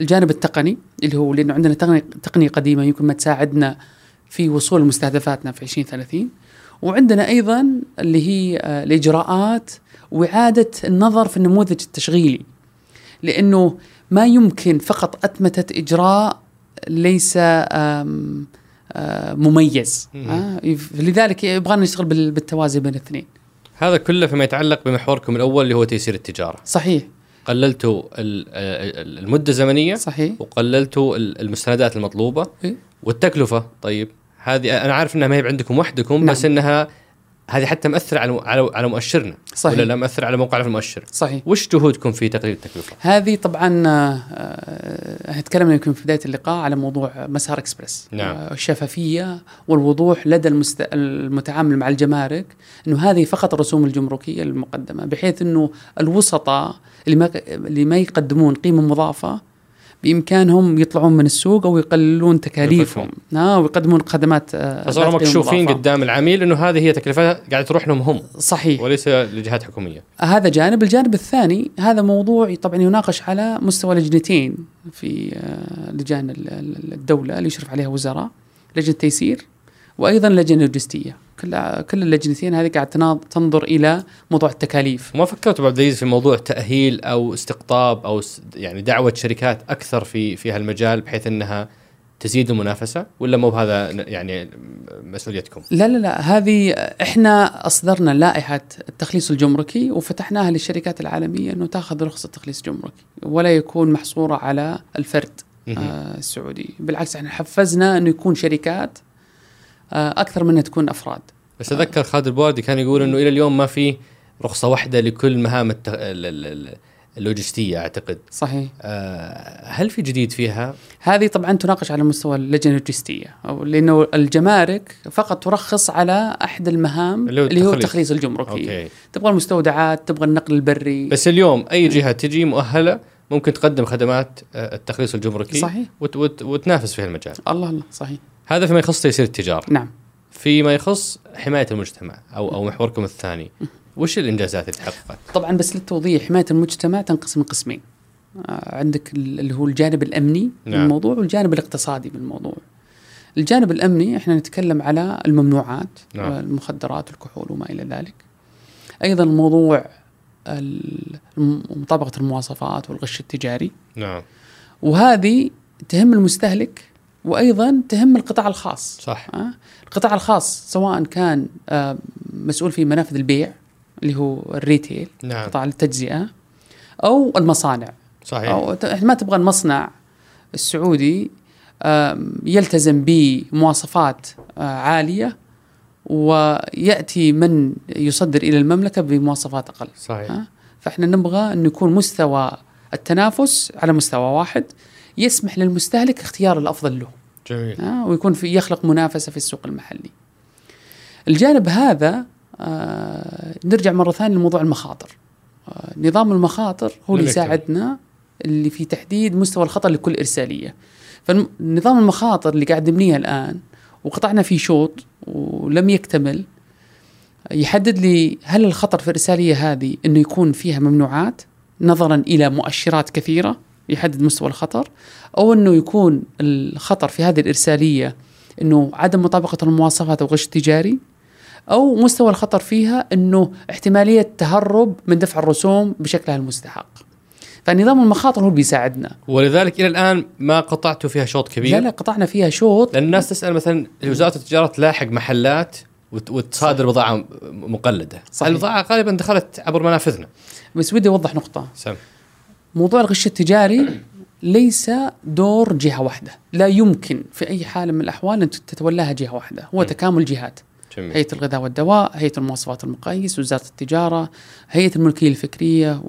S4: الجانب التقني اللي هو لأنه عندنا تقنية قديمة يمكن ما تساعدنا في وصول مستهدفاتنا في 2030 وعندنا أيضا اللي هي آه، الإجراءات وإعادة النظر في النموذج التشغيلي. لأنه ما يمكن فقط أتمتة إجراء ليس آه، مميز. آه لذلك يبغى نشتغل بالتوازي بين الاثنين.
S3: هذا كله فيما يتعلق بمحوركم الأول اللي هو تيسير التجارة.
S4: صحيح.
S3: قللتوا المدة الزمنية
S4: صحيح
S3: وقللتوا المستندات المطلوبة
S4: إيه؟
S3: والتكلفة طيب هذه أنا عارف إنها ما هي عندكم وحدكم نعم. بس إنها هذه حتى مأثرة على على على مؤشرنا.
S4: صحيح.
S3: ولا لا مأثرة على موقعنا في المؤشر؟
S4: صحيح.
S3: وش جهودكم في تقليل التكلفة؟
S4: هذه طبعا آه تكلمنا يمكن في بداية اللقاء على موضوع مسار اكسبرس
S3: نعم. آه
S4: الشفافية والوضوح لدى المست... المتعامل مع الجمارك إنه هذه فقط الرسوم الجمركية المقدمة بحيث إنه الوسطاء اللي ما اللي ما يقدمون قيمة مضافة بإمكانهم يطلعون من السوق أو يقللون تكاليفهم. آه ويقدمون خدمات
S3: فصاروا آه، مكشوفين قدام العميل إنه هذه هي تكلفتها قاعدة تروح لهم هم.
S4: صحيح.
S3: وليس لجهات حكومية.
S4: هذا جانب. الجانب الثاني هذا موضوع طبعا يناقش على مستوى لجنتين في آه، لجان الدولة اللي يشرف عليها وزراء لجنة تيسير وأيضا لجنة لوجستية. كل كل اللجنتين هذه قاعد تنظر إلى موضوع التكاليف.
S3: ما فكرتوا بعد في موضوع تاهيل أو استقطاب أو يعني دعوة شركات أكثر في في هالمجال بحيث إنها تزيد المنافسة؟ ولا مو بهذا يعني مسؤوليتكم؟
S4: لا لا لا هذه إحنا أصدرنا لائحة التخليص الجمركي وفتحناها للشركات العالمية إنه تأخذ رخصة تخليص جمركي ولا يكون محصورة على الفرد آه السعودي، بالعكس إحنا حفزنا إنه يكون شركات أكثر من تكون أفراد.
S3: بس أتذكر خالد البوردي كان يقول إنه إلى اليوم ما في رخصة واحدة لكل مهام التغ... اللوجستية أعتقد.
S4: صحيح.
S3: آه هل في جديد فيها؟
S4: هذه طبعا تناقش على مستوى اللجنة اللوجستية أو لأنه الجمارك فقط ترخص على أحد المهام اللي هو, اللي هو التخليص. الجمركي. أوكي. تبغى المستودعات تبغى النقل البري.
S3: بس اليوم أي جهة تجي مؤهلة ممكن تقدم خدمات آه، التخليص الجمركي
S4: صحيح.
S3: وت وت وتنافس في المجال
S4: الله الله صحيح.
S3: هذا فيما يخص تيسير التجارة.
S4: نعم.
S3: فيما يخص حماية المجتمع أو أو محوركم الثاني. وش الإنجازات اللي تحققت؟
S4: طبعا بس للتوضيح حماية المجتمع تنقسم قسمين. آه، عندك اللي هو الجانب الأمني نعم. من الموضوع والجانب الاقتصادي من الموضوع. الجانب الأمني إحنا نتكلم على الممنوعات نعم. المخدرات والكحول وما إلى ذلك. أيضا موضوع مطابقة المواصفات والغش التجاري.
S3: نعم.
S4: وهذه تهم المستهلك وأيضا تهم القطاع الخاص
S3: صح
S4: أه؟ القطاع الخاص سواء كان آه مسؤول في منافذ البيع اللي هو الريتيل
S3: نعم.
S4: قطاع التجزئة أو المصانع
S3: صحيح
S4: أو ما تبغى المصنع السعودي آه يلتزم بمواصفات آه عالية ويأتي من يصدر إلى المملكة بمواصفات أقل
S3: صحيح أه؟
S4: فإحنا نبغى انه يكون مستوى التنافس على مستوى واحد يسمح للمستهلك اختيار الأفضل له.
S3: جميل.
S4: آه ويكون في يخلق منافسة في السوق المحلي. الجانب هذا آه نرجع مرة ثانية لموضوع المخاطر. آه نظام المخاطر هو اللي يساعدنا اللي في تحديد مستوى الخطر لكل إرسالية. فنظام المخاطر اللي قاعد نبنيه الآن وقطعنا فيه شوط ولم يكتمل يحدد لي هل الخطر في الرساليه هذه إنه يكون فيها ممنوعات نظرا إلى مؤشرات كثيرة يحدد مستوى الخطر أو إنه يكون الخطر في هذه الإرسالية إنه عدم مطابقة المواصفات أو غش تجاري أو مستوى الخطر فيها إنه احتمالية تهرب من دفع الرسوم بشكلها المستحق. فنظام المخاطر هو اللي بيساعدنا.
S3: ولذلك إلى الآن ما قطعتوا فيها شوط كبير.
S4: لا لا قطعنا فيها شوط.
S3: لأن الناس تسأل مثلا وزارة التجارة تلاحق محلات وتصادر بضاعة مقلدة. صحيح. البضاعة غالبا دخلت عبر منافذنا.
S4: بس ودي أوضح نقطة.
S3: سم.
S4: موضوع الغش التجاري ليس دور جهة واحدة لا يمكن في أي حال من الأحوال أن تتولاها جهة واحدة هو م. تكامل جهات
S3: جميل.
S4: هيئة الغذاء والدواء هيئة المواصفات المقاييس وزارة التجارة هيئة الملكية الفكرية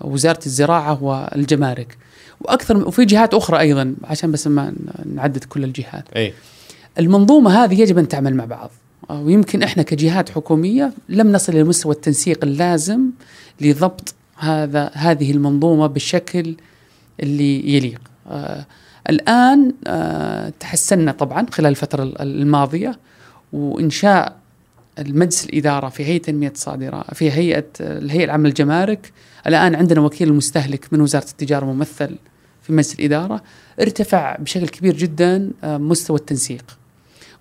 S4: ووزاره الزراعة والجمارك وأكثر وفي جهات أخرى أيضا عشان بس ما نعدد كل الجهات
S3: أي.
S4: المنظومة هذه يجب أن تعمل مع بعض ويمكن إحنا كجهات حكومية لم نصل إلى مستوى التنسيق اللازم لضبط هذا هذه المنظومة بالشكل اللي يليق. الآن آه، تحسنا طبعا خلال الفترة الماضية وإنشاء المجلس الإدارة في هيئة تنميه الصادرات في هيئة الهيئة العامة للجمارك. الآن عندنا وكيل المستهلك من وزارة التجارة ممثل في مجلس الإدارة. ارتفع بشكل كبير جدا آه، مستوى التنسيق.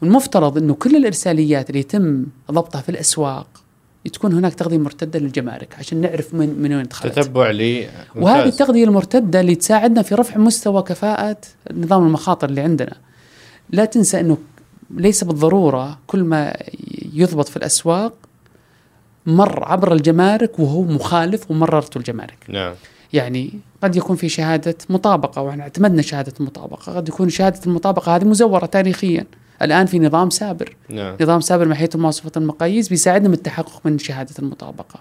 S4: والمفترض إنه كل الإرساليات اللي يتم ضبطها في الأسواق تكون هناك تغذية مرتدة للجمارك عشان نعرف من من وين دخلت
S3: تتبع لي
S4: وهذه التغذية المرتدة اللي تساعدنا في رفع مستوى كفاءة نظام المخاطر اللي عندنا. لا تنسى إنه ليس بالضرورة كل ما يضبط في الأسواق مر عبر الجمارك وهو مخالف ومررته الجمارك.
S3: نعم.
S4: يعني قد يكون في شهادة مطابقة وإحنا اعتمدنا شهادة المطابقه قد يكون شهادة المطابقة هذه مزورة تاريخيا. الآن في نظام سابر.
S3: نعم.
S4: نظام سابر مع هيئه مواصفة المقاييس بيساعدنا من التحقق من شهادة المطابقة.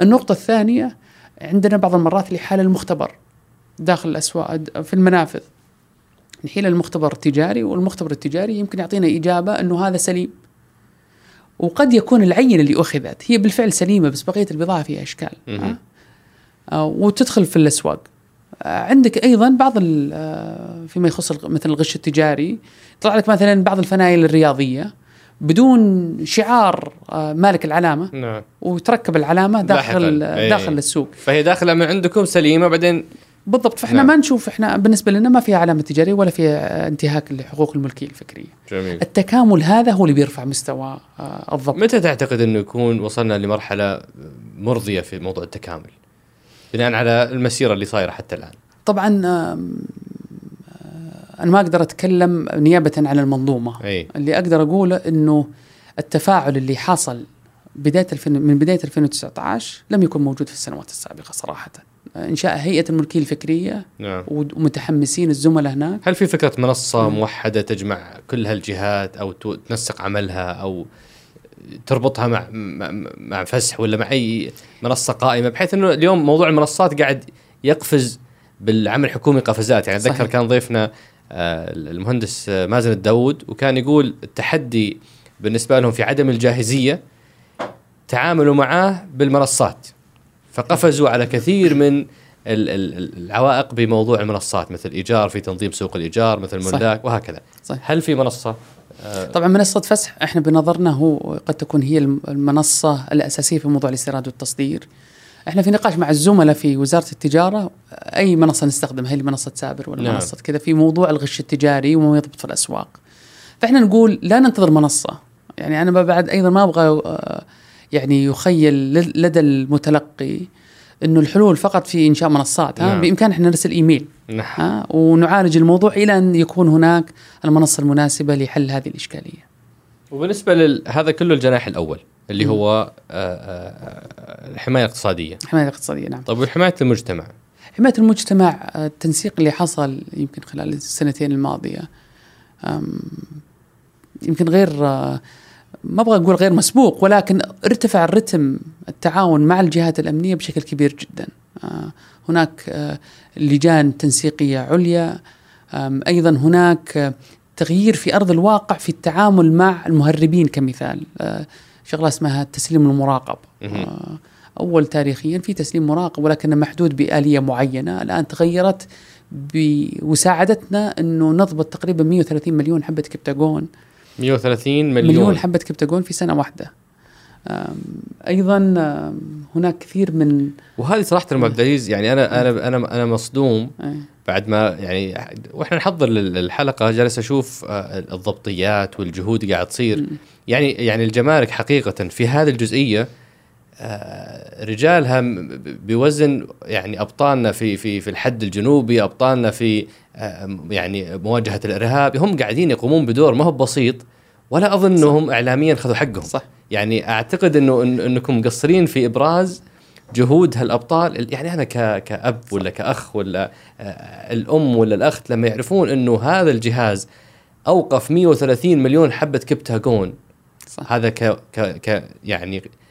S4: النقطة الثانية عندنا بعض المرات اللي حال المختبر داخل الأسواق في المنافذ. نحيل المختبر التجاري والمختبر التجاري يمكن يعطينا إجابة أنه هذا سليم. وقد يكون العينة اللي أخذت هي بالفعل سليمة بس بقية البضاعة فيها
S3: إشكال.
S4: آه، وتدخل في الأسواق. عندك أيضا بعض آه، فيما يخص مثل الغش التجاري يطلع لك مثلا بعض الفنايل الرياضية بدون شعار آه، مالك العلامة
S3: نعم
S4: وتركب العلامة داخل.
S3: إيه.
S4: داخل السوق
S3: فهي داخلة من عندكم سليمة بعدين
S4: بالضبط فإحنا
S3: نعم.
S4: ما نشوف إحنا بالنسبة لنا ما فيها علامة تجارية ولا فيها انتهاك لحقوق الملكية الفكرية
S3: جميل
S4: التكامل هذا هو اللي بيرفع مستوى آه، الضبط
S3: متى تعتقد إنه يكون وصلنا لمرحلة مرضية في موضوع التكامل؟ بناء على المسيرة اللي صايرة حتى الآن.
S4: طبعا آه، أنا ما أقدر أتكلم نيابه عن المنظومة
S3: أي
S4: اللي أقدر اقوله إنه التفاعل اللي حصل بداية الفين من بداية 2019 لم يكن موجود في السنوات السابقة صراحة إنشاء هيئة الملكية الفكرية
S3: نعم.
S4: ومتحمسين الزملاء هناك
S3: هل في فكرة منصة
S4: مم.
S3: موحدة تجمع كل هالجهات أو تنسق عملها أو تربطها مع مع, مع فسح ولا مع أي منصة قائمة بحيث إنه اليوم موضوع المنصات قاعد يقفز بالعمل الحكومي قفزات يعني
S4: أتذكر.
S3: كان ضيفنا آه، المهندس آه، مازن الداود وكان يقول التحدي بالنسبة لهم في عدم الجاهزية تعاملوا معاه بالمنصات فقفزوا على كثير من ال- ال- ال- العوائق بموضوع المنصات مثل إيجار في تنظيم سوق الإيجار مثل. ملاك وهكذا
S4: صحيح.
S3: هل في منصة
S4: طبعا منصة فسح إحنا بنظرنا هو قد تكون هي الم- المنصة الأساسية في موضوع الاستيراد والتصدير. إحنا في نقاش مع الزملاء في وزارة التجارة أي منصة نستخدمها؟ هل منصة سابر ولا
S3: نعم.
S4: منصة كذا؟ في موضوع الغش التجاري وما يضبط في الأسواق. فإحنا نقول لا ننتظر منصة. يعني أنا بعد أيضا ما أبغى آه، يعني يخيل لد- لدى المتلقي إنه الحلول فقط في إنشاء منصات ها
S3: نعم.
S4: بإمكان إحنا نرسل إيميل
S3: نعم
S4: ها ونعالج الموضوع إلى أن يكون هناك المنصة المناسبة لحل هذه الإشكالية.
S3: وبالنسبة لل... هذا كله الجناح الأول اللي هو آه، آه، الحماية الاقتصادية
S4: الحماية الاقتصادية نعم.
S3: طيب وحماية المجتمع
S4: حماية المجتمع آه، التنسيق اللي حصل يمكن خلال السنتين الماضية يمكن غير آه، ما أبغى أقول غير مسبوق ولكن ارتفع الرتم التعاون مع الجهات الأمنية بشكل كبير جدا. آه، هناك آه، لجان تنسيقية عليا. أيضا هناك آه، تغيير في أرض الواقع في التعامل مع المهربين كمثال. شغلة اسمها التسليم المراقب. أول تاريخيا في تسليم مراقب ولكنه محدود بآلية معينة. الآن تغيرت ب- وساعدتنا إنه نضبط تقريبا 130 مليون حبة كبتاجون
S3: 130 مليون,
S4: مليون, حبة كبتاجون في سنة واحدة. أيضا هناك كثير من
S3: وهذه صراحة ابو عبد العزيز يعني أنا أنا أنا أنا مصدوم
S4: آه،
S3: بعد ما يعني وإحنا نحضر لل- الحلقة جالس أشوف آه، الضبطيات والجهود قاعد تصير. يعني يعني الجمارك حقيقة في هذه الجزئية رجالها م- ب- بوزن يعني أبطالنا في في في الحد الجنوبي أبطالنا في آه، يعني مواجهة الإرهاب هم قاعدين يقومون بدور ما هو بسيط ولا اظن انهم اعلاميا خذوا حقهم.
S4: صح.
S3: يعني أعتقد إنه إن إنكم مقصرين في إبراز جهود هالأبطال يعني أنا كأب ولا كأخ ولا آه، الأم ولا الأخت لما يعرفون إنه هذا الجهاز أوقف 130 مليون حبة كبتاجون
S4: صح.
S3: هذا ك ك ك يعني آه، آه،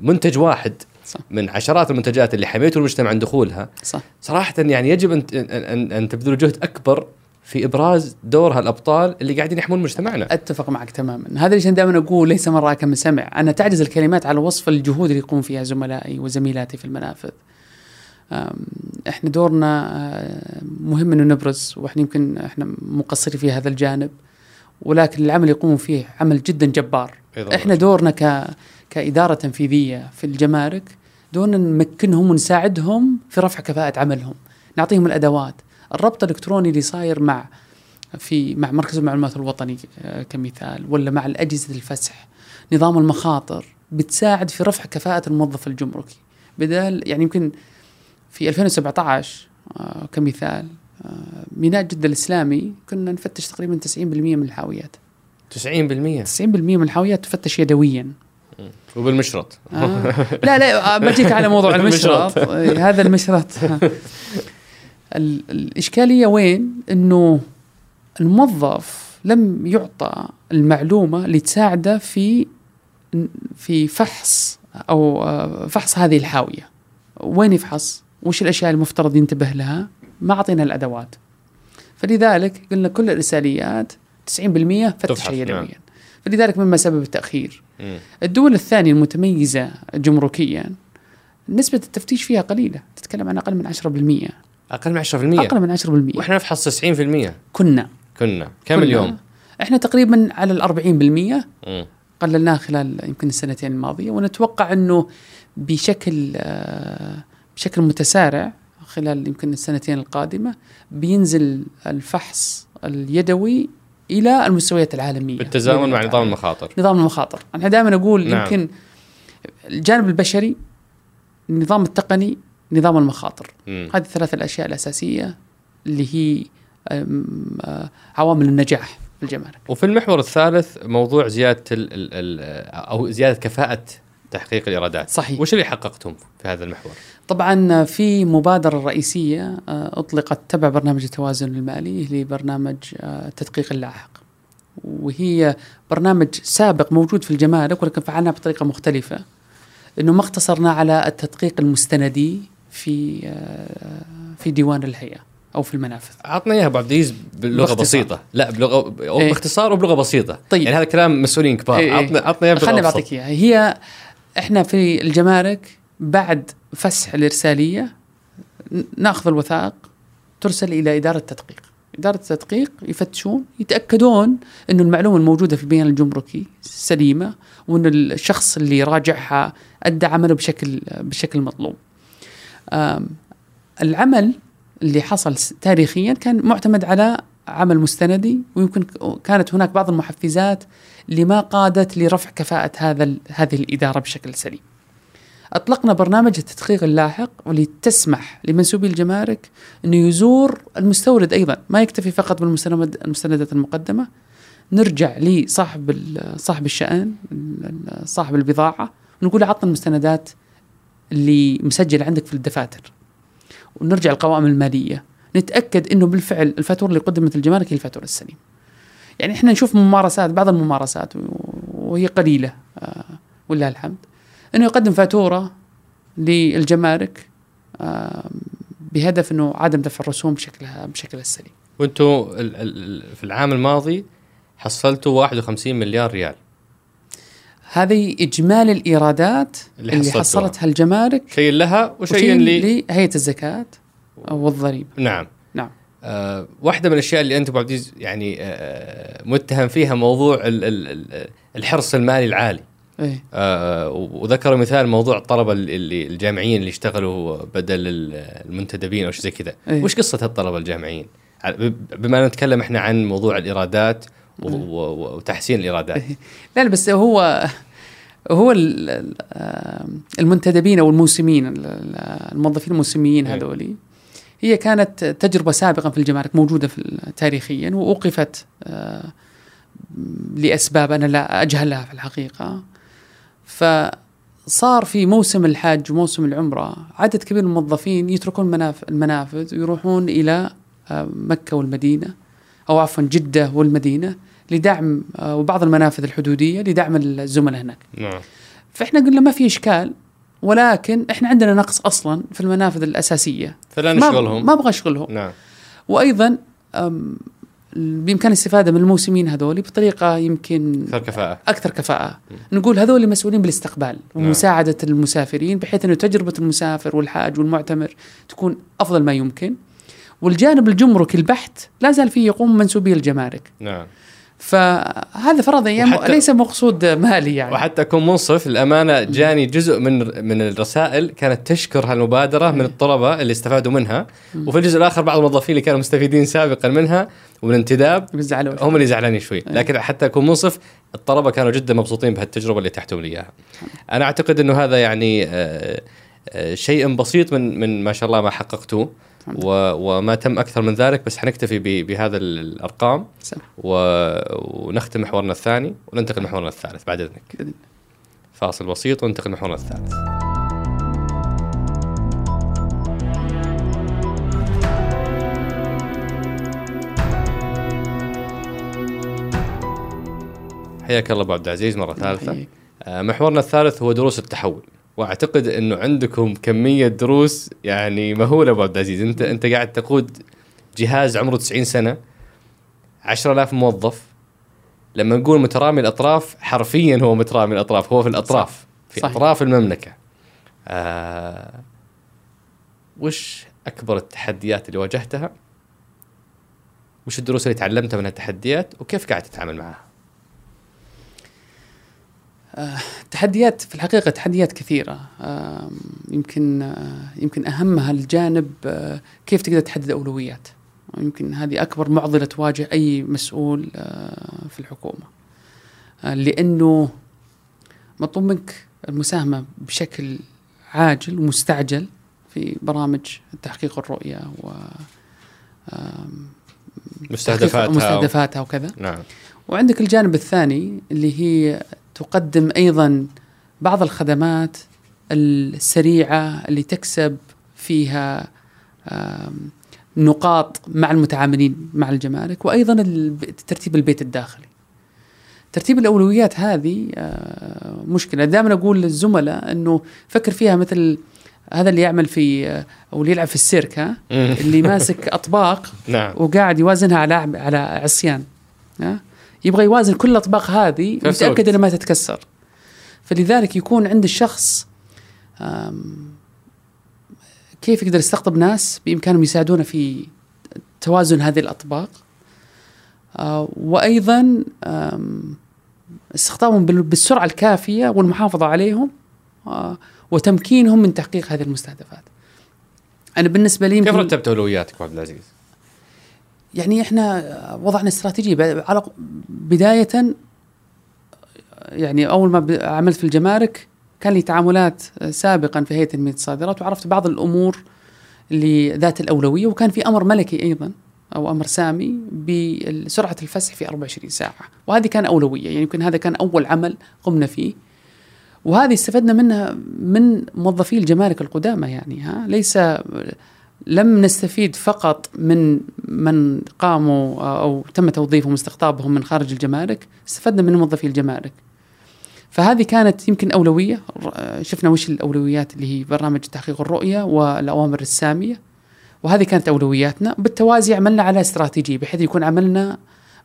S3: منتج واحد
S4: صح.
S3: من عشرات المنتجات اللي حميتوا المجتمع عن دخولها.
S4: صح.
S3: صراحة يعني يجب ان ان أن تبذلوا جهد أكبر في إبراز دور هالأبطال اللي قاعدين يحمون مجتمعنا.
S4: أتفق معك تماما. هذا أنا دائما أقول ليس من راى كمن سمع. أنا تعجز الكلمات على وصف الجهود اللي يقوم فيها زملائي وزميلاتي في المنافذ. إحنا دورنا مهم إنه نبرز وإحنا يمكن إحنا مقصرين في هذا الجانب. ولكن العمل يقوم فيه عمل جدا جبار. إحنا دورنا ك كإدارة تنفيذية في الجمارك دورنا نمكنهم ونساعدهم في رفع كفاءة عملهم. نعطيهم الأدوات. الربط الإلكتروني اللي صاير مع في مع مركز المعلومات الوطني آه، كمثال ولا مع الأجهزة الفسح. نظام المخاطر بتساعد في رفع كفاءة الموظف الجمركي. بدال يعني يمكن في 2017 آه كمثال آه ميناء جدة الإسلامي كنا نفتش تقريبا 90% من الحاويات.
S3: 90% 90%
S4: من الحويات تفتش يدويا.
S3: وبالمشرط.
S4: آه. لا لا بجيك على موضوع المشرط. آه، هذا المشرط. الإشكالية وين؟ أنه الموظف لم يعطى المعلومة اللي تساعده في في فحص أو آه، فحص هذه الحاوية. وين يفحص؟ وش الأشياء المفترض ينتبه لها؟ ما أعطينا الأدوات. فلذلك قلنا كل الإرساليات 90% فتش يدويا نعم. فلذلك مما سبب التأخير. م. الدول الثانية المتميزة جمركيا نسبة التفتيش فيها قليلة تتكلم عن أقل من 10%
S3: أقل من 10%
S4: أقل من 10%
S3: وإحنا نفحص 90%
S4: كنا.
S3: كنا. كم اليوم؟
S4: إحنا تقريبا على ال 40% قللناه خلال يمكن السنتين الماضية ونتوقع أنه بشكل آه، بشكل متسارع خلال يمكن السنتين القادمة بينزل الفحص اليدوي إلى المستويات العالمية.
S3: بالتزامن مع نظام المخاطر.
S4: نظام المخاطر. أنا دائما أقول نعم. يمكن الجانب البشري النظام التقني نظام المخاطر. مم. هذه الثلاث الأشياء الأساسية اللي هي عوامل النجاح في الجمارك.
S3: وفي المحور الثالث موضوع زيادة ال ال أو زيادة كفاءة تحقيق الإيرادات.
S4: صحيح.
S3: وش اللي حققتم في هذا المحور؟
S4: طبعا في مبادرة رئيسية آه، أطلقت تبع برنامج التوازن المالي اللي برنامج التدقيق آه، اللاحق. وهي برنامج سابق موجود في الجمارك ولكن فعلناه بطريقة مختلفة إنه ما اقتصرنا على التدقيق المستندي في آه، في ديوان الهيئة أو في المنافذ.
S3: عطنا إياها ابو عبد العزيز بلغة باختصار. بسيطة. لا بلغة إيه؟ باختصار وبلغة بسيطة. طيب. يعني هذا كلام مسؤولين كبار. إيه, إيه. عطنا عطنا إياها
S4: خليني بعطيك إياها. هي إحنا في الجمارك بعد فسح الإرسالية نأخذ الوثائق ترسل إلى إدارة التدقيق إدارة التدقيق يفتشون يتأكدون أن المعلومة الموجودة في البيان الجمركي سليمة وأن الشخص اللي راجعها أدى عمله بشكل بشكل مطلوب. العمل اللي حصل تاريخيا كان معتمد على عمل مستندي ويمكن كانت هناك بعض المحفزات لما قادت لرفع كفاءة هذا هذه الإدارة بشكل سليم. أطلقنا برنامج التدقيق اللاحق واللي تسمح لمنسوبي الجمارك أنه يزور المستورد أيضا ما يكتفي فقط بالمستندات المقدمة. نرجع لصاحب صاحب الشأن صاحب البضاعة ونقول له عطنا المستندات اللي مسجلة عندك في الدفاتر. ونرجع القوائم المالية. نتأكد أنه بالفعل الفاتورة اللي قدمت الجمارك هي الفاتورة السليمة يعني إحنا نشوف ممارسات بعض الممارسات وهي قليلة آه ولله الحمد. إنه يقدم فاتورة للجمارك بهدف إنه عدم دفع الرسوم بشكلها بشكلها السليم.
S3: وأنتم في العام الماضي حصلتوا 51 مليار ريال.
S4: هذه إجمالي الإيرادات اللي, اللي حصلتها الجمارك
S3: شيء لها وشيء
S4: لهيئة الزكاة. والضريبه.
S3: نعم.
S4: نعم.
S3: آه واحدة من الأشياء اللي أنت أبو عبد يعني آه متهم فيها موضوع الحرص المالي العالي.
S4: إيه؟
S3: آه وذكروا مثال موضوع الطلبة اللي الجامعيين اللي اشتغلوا بدل المنتدبين أو شيء زي كذا إيه؟ وش قصة الطلبه الجامعيين بما نتكلم إحنا عن موضوع الإيرادات إيه. وتحسين الإيرادات إيه؟
S4: لا بس هو هو المنتدبين أو الموسمين الموظفين الموسميين إيه. هذولي هي كانت تجربة سابقا في الجمارك موجودة في تاريخيا وأوقفت آه، لأسباب أنا لا اجهلها في الحقيقة فصار في موسم الحج وموسم العمرة عدد كبير من الموظفين يتركون المنافذ ويروحون إلى آه، مكة والمدينة أو عفوا جدة والمدينة لدعم آه، وبعض المنافذ الحدودية لدعم الزملاء هناك
S3: نعم.
S4: فإحنا قلنا ما في إشكال ولكن إحنا عندنا نقص أصلا في المنافذ الأساسية.
S3: فلا نشغلهم.
S4: ما أبغى أشغلهم.
S3: نعم.
S4: وأيضا بإمكان الاستفادة من الموسمين هذول بطريقة يمكن
S3: أكثر كفاءة.
S4: أكثر كفاءة. نقول هذول مسؤولين بالاستقبال ومساعدة المسافرين بحيث إنه تجربة المسافر والحاج والمعتمر تكون أفضل ما يمكن. والجانب الجمركي البحت لا زال فيه يقوم منسوبي الجمارك
S3: نعم.
S4: فهذا فرضا يعني
S3: وحتى-
S4: ليس مقصود مالي يعني.
S3: وحتى أكون منصف الأمانة جاني جزء من من الرسائل كانت تشكر هالمبادرة من الطلبة اللي استفادوا منها. وفي الجزء الآخر بعض الموظفين اللي كانوا مستفيدين سابقا منها ومن انتداب هم اللي زعلانين شوي. لكن حتى أكون منصف الطلبة كانوا جدا مبسوطين بهالتجربة اللي اتحتم لي إياها. أنا أعتقد إنه هذا يعني آه، آه، شيء بسيط من من ما شاء الله ما حققتوه. و وما تم أكثر من ذلك بس حنكتفي ب- بهذا ال- الأرقام
S4: سم.
S3: و... ونختم محورنا الثاني وننتقل لمحورنا الثالث بعد إذنك
S4: بإذن.
S3: فاصل بسيط وننتقل لمحورنا الثالث حياك الله أبو عبد العزيز مرة
S4: ثالثة.
S3: آه، محورنا الثالث هو دروس التحول واعتقد إنه عندكم كمية دروس يعني مهولة ابو عبد العزيز انت أنت قاعد تقود جهاز عمره 90 سنة 10000 موظف. لما نقول مترامي الأطراف حرفيا هو مترامي الأطراف هو في الأطراف في
S4: صحيح.
S3: أطراف المملكة. آه وش أكبر التحديات اللي واجهتها؟ وش الدروس اللي تعلمتها من التحديات وكيف قاعد تتعامل معها؟
S4: تحديات في الحقيقة تحديات كثيرة. آم، يمكن آه، يمكن أهمها الجانب آه، كيف تقدر تحدد أولويات. يمكن هذه أكبر معضلة تواجه أي مسؤول آه، في الحكومة. آه، لأنه مطلوب منك المساهمة بشكل عاجل ومستعجل في برامج تحقيق الرؤية و
S3: مستهدفاتها
S4: مستهدفاتها وكذا.
S3: نعم.
S4: وعندك الجانب الثاني اللي هي تقدم أيضا بعض الخدمات السريعة اللي تكسب فيها نقاط مع المتعاملين مع الجمارك وأيضا ترتيب البيت الداخلي. ترتيب الأولويات هذه آه، مشكلة. دائما أقول للزملاء إنه فكر فيها مثل هذا اللي يعمل في آه، أو اللي يلعب في السيرك ها؟ اللي ماسك أطباق
S3: نعم.
S4: وقاعد يوازنها على على عصيان ها؟ يبغى يوازن كل الأطباق هذه متاكد. انها ما تتكسر فلذلك يكون عند الشخص كيف يقدر يستقطب ناس بإمكانهم يساعدونه في توازن هذه الأطباق آه، وأيضا استخدامهم بال- بالسرعة الكافية والمحافظة عليهم آه، وتمكينهم من تحقيق هذه المستهدفات. أنا بالنسبة لي
S3: كيف رتبت اولوياتك عبد العزيز؟
S4: يعني إحنا وضعنا استراتيجيه على بداية يعني أول ما عملت في الجمارك كان لي تعاملات سابقا في هيئة تنمية الصادرات وعرفت بعض الأمور اللي ذات الأولوية. وكان في أمر ملكي أيضا أو أمر سامي بسرعة الفسح في 24 ساعة. وهذه كان أولوية يعني يمكن هذا كان أول عمل قمنا فيه. وهذه استفدنا منها من موظفي الجمارك القدامى يعني ها ليس لم نستفيد فقط من من قاموا أو تم توظيفهم واستقطابهم من خارج الجمارك، استفدنا من موظفي الجمارك. فهذه كانت يمكن أولوية، شفنا وش الأولويات اللي هي برنامج تحقيق الرؤية والأوامر الساميه. وهذه كانت أولوياتنا، بالتوازي عملنا على استراتيجيه بحيث يكون عملنا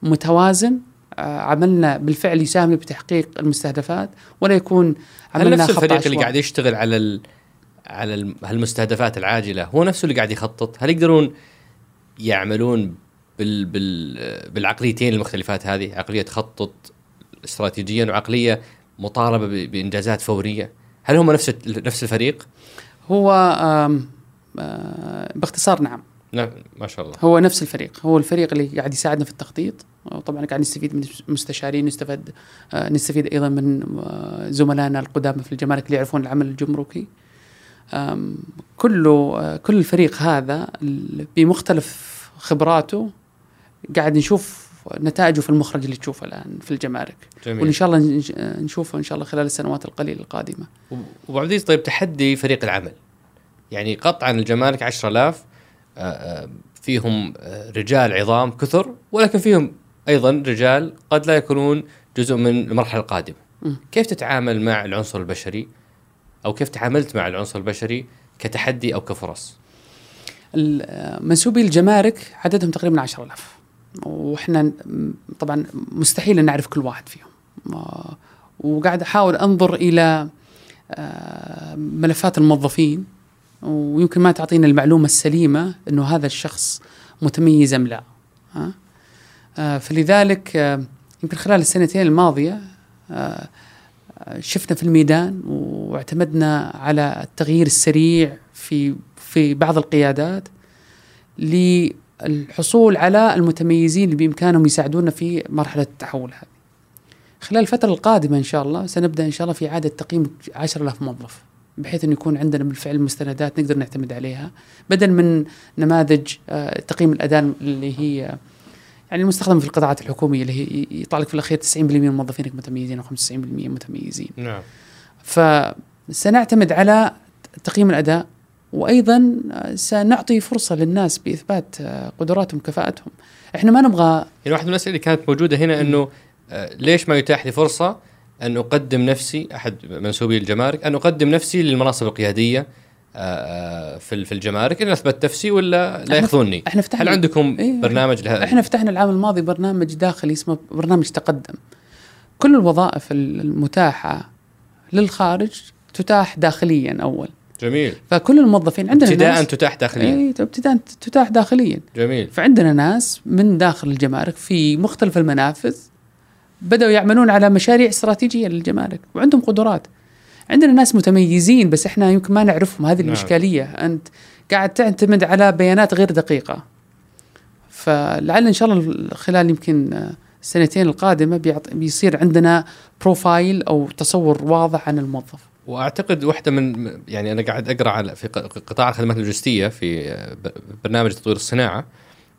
S4: متوازن عملنا بالفعل يساهم بتحقيق المستهدفات ولا يكون
S3: هل
S4: عملنا
S3: نفس
S4: خط
S3: الفريق اللي. قاعد يشتغل على ال... على ال- هالمستهدفات العاجلة. هو نفسه اللي قاعد يخطط. هل يقدرون يعملون بال... بال... بالعقليتين المختلفات هذه؟ عقلية تخطط استراتيجيا وعقلية مطالبة. بإنجازات فورية. هل هم نفس نفس الفريق؟
S4: هو آم، آه، باختصار نعم.
S3: نعم ما شاء الله.
S4: هو نفس الفريق. هو الفريق اللي قاعد يساعدنا في التخطيط. طبعا قاعد نستفيد من مستشارين نستفاد آه، نستفيد أيضا من آه، زملائنا القدامى في الجمارك اللي يعرفون العمل الجمركي. كله كل الفريق هذا بمختلف خبراته قاعد نشوف نتائجه في المخرج اللي تشوفه الآن في الجمارك. وإن
S3: جميل
S4: شاء الله نشوفه إن شاء الله خلال السنوات القليلة القادمة.
S3: وأبو عبد العزيز طيب تحدي فريق العمل. يعني قطعا الجمارك 10000 آه، آه، فيهم رجال عظام كثر ولكن فيهم أيضا رجال قد لا يكونون جزء من المرحلة القادمة.
S4: مم.
S3: كيف تتعامل مع العنصر البشري؟ أو كيف تعاملت مع العنصر البشري كتحدي أو كفرص؟
S4: منسوبي الجمارك عددهم تقريبا 10000 وإحنا طبعا مستحيل إن نعرف كل واحد فيهم. وقاعد أحاول أنظر إلى آه، ملفات الموظفين. ويمكن ما تعطينا المعلومة السليمة إنه هذا الشخص متميز أم لا. آه، فلذلك آه، يمكن خلال السنتين الماضية شفنا في الميدان واعتمدنا على التغيير السريع في في بعض القيادات للحصول على المتميزين اللي بإمكانهم يساعدونا في مرحلة التحول هذه. خلال الفترة القادمة إن شاء الله سنبدأ إن شاء الله في إعادة تقييم 10000 موظف بحيث انه يكون عندنا بالفعل مستندات نقدر نعتمد عليها بدل من نماذج آه، تقييم الاداء اللي هي يعني المستخدمه في القطاعات الحكومية اللي هي يطلع لك في الأخير 90% من موظفينك متميزين أو 95% متميزين.
S3: نعم.
S4: فسنعتمد على تقييم الأداء وأيضا سنعطي فرصة للناس بإثبات قدراتهم وكفاءتهم. إحنا ما نبغى
S3: يعني واحدة من الأسئلة اللي كانت موجودة هنا إنه آه، ليش ما يتاح لي فرصة أن أقدم نفسي أحد منسوبي الجمارك أن أقدم نفسي للمناصب القيادية آه، آه، في في الجمارك ان أثبت نفسي ولا لا يأخذوني؟
S4: إحنا فتحنا
S3: هل عندكم إيه برنامج لهذا؟
S4: إحنا فتحنا العام الماضي برنامج داخلي اسمه برنامج تقدم. كل الوظائف المتاحة للخارج تتاح داخليا أول.
S3: جميل.
S4: فكل الموظفين عندنا
S3: ابتداء تتاح داخليا.
S4: اي ابتداء تتاح داخليا.
S3: جميل.
S4: فعندنا ناس من داخل الجمارك في مختلف المنافذ بدأوا يعملون على مشاريع استراتيجية للجمارك وعندهم قدرات. عندنا ناس متميزين بس إحنا يمكن ما نعرفهم هذه نعم. الإشكالية أنت قاعد تعتمد على بيانات غير دقيقة فلعل إن شاء الله خلال يمكن السنتين القادمة بيصير عندنا بروفايل أو تصور واضح عن الموظف
S3: وأعتقد واحدة من يعني أنا قاعد أقرأ على في قطاع الخدمات اللوجستية في برنامج تطوير الصناعة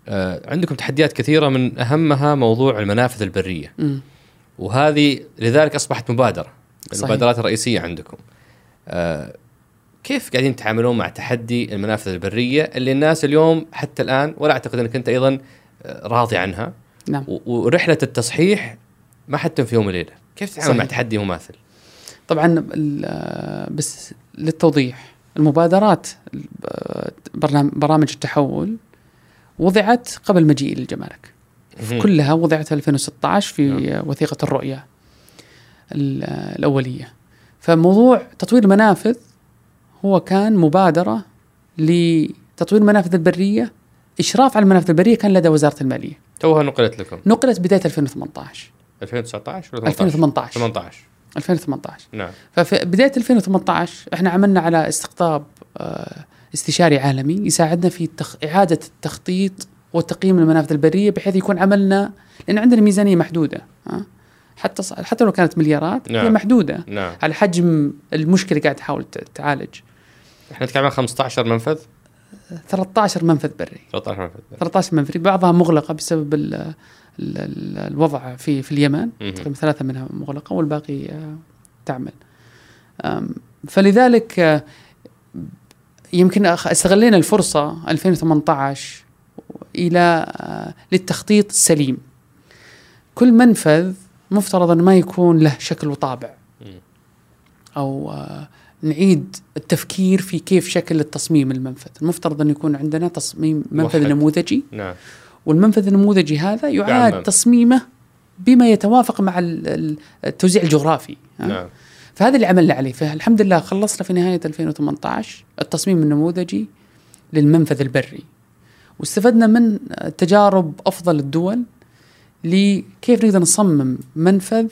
S3: آه، عندكم تحديات كثيرة من أهمها موضوع المنافذ البرية م. وهذه لذلك أصبحت مبادرة. المبادرات الرئيسية عندكم. آه، كيف قاعدين تتعاملون مع تحدي المنافذ البرية اللي الناس اليوم حتى الآن ولا أعتقد إنك أنت أيضا آه، راضي عنها؟
S4: نعم.
S3: ورحلة التصحيح ما حتم في يوم وليلة. كيف تتعامل مع تحدي مماثل؟
S4: طبعا بس للتوضيح المبادرات برامج التحول وضعت قبل مجيئي للجمارك كلها وضعت 2016 في نعم. وثيقة الرؤية. الأولية. فموضوع تطوير المنافذ هو كان مبادرة لتطوير المنافذ البرية. إشراف على المنافذ البرية كان لدى وزارة المالية.
S3: توها نقلت لكم؟
S4: نقلت بداية 2018
S3: 2019
S4: ولا 2018
S3: 18
S4: 2018
S3: نعم.
S4: ففي بداية 2018 إحنا عملنا على استقطاب آه استشاري عالمي يساعدنا في. إعادة التخطيط وتقييم المنافذ البرية بحيث يكون عملنا لأن عندنا ميزانية محدودة ها؟ حتى ص... حتى لو كانت مليارات نعم. هي محدودة.
S3: نعم.
S4: على حجم المشكلة اللي قاعد تحاول تعالج.
S3: إحنا نتكلم عن 15 منفذ؟
S4: 13 منفذ بري.
S3: 13 منفذ بري.
S4: 13 منفذ. بعضها مغلقة بسبب ال ال ال الوضع في في اليمن. تقريبا ثلاثة منها مغلقة والباقي آه، تعمل. فلذلك آه، يمكن استغلينا الفرصة 2018 إلى آه، للتخطيط السليم كل منفذ مفترض أن ما يكون له شكل وطابع أو آه، نعيد التفكير في كيف شكل التصميم المنفذ المفترض أن يكون عندنا تصميم منفذ وحد. نموذجي
S3: نعم.
S4: والمنفذ النموذجي هذا يعاد نعم. تصميمه بما يتوافق مع التوزيع الجغرافي
S3: نعم.
S4: فهذا اللي عملنا عليه فالحمد لله خلصنا في نهاية 2018 التصميم النموذجي للمنفذ البري واستفدنا من تجارب أفضل الدول لكيف نقدر نصمم منفذ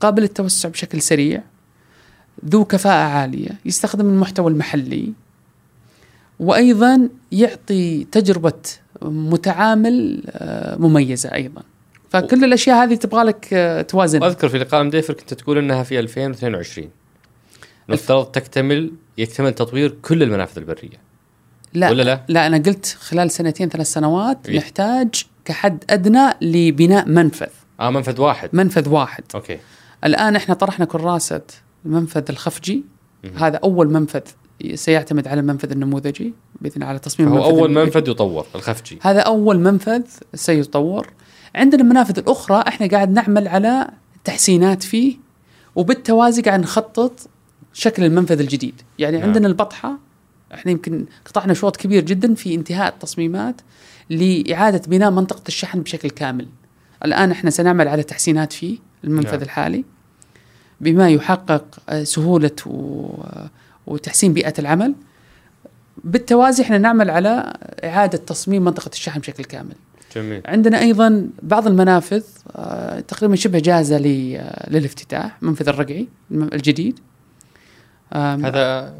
S4: قابل للتوسع بشكل سريع ذو كفاءة عالية يستخدم المحتوى المحلي وأيضا يعطي تجربة متعامل آه، مميزة أيضا فكل الأشياء هذه تبغى لك آه، توازن
S3: اذكر في لقاء مديفر كنت تقول إنها في 2022 نفترض تكتمل يكتمل تطوير كل المنافذ البرية
S4: لا
S3: ولا لا؟
S4: لا أنا قلت خلال سنتين ثلاث سنوات إيه؟ نحتاج كحد أدنى لبناء منفذ.
S3: آه منفذ واحد.
S4: منفذ واحد.
S3: أوكي.
S4: الآن إحنا طرحنا كراسة المنفذ الخفجي. م- هذا أول منفذ سيعتمد على المنفذ النموذجي بإذن على تصميم
S3: هو أول منفذ يطور الخفجي.
S4: هذا أول منفذ سيطور. عندنا المنافذ الاخرى إحنا قاعد نعمل على تحسينات فيه وبالتوازي قاعد نخطط شكل المنفذ الجديد. يعني نعم. عندنا البطحة إحنا يمكن قطعنا شوط كبير جدا في انتهاء التصميمات. لإعادة بناء منطقة الشحن بشكل كامل. الآن إحنا سنعمل على تحسينات فيه المنفذ
S3: نعم.
S4: الحالي بما يحقق آه، سهولة و- وتحسين بيئة العمل. بالتوازي إحنا نعمل على إعادة تصميم منطقة الشحن بشكل كامل.
S3: جميل
S4: عندنا أيضا بعض المنافذ آه، تقريبا شبه جاهزة آه، للافتتاح منفذ الرقعي الجديد
S3: هذا.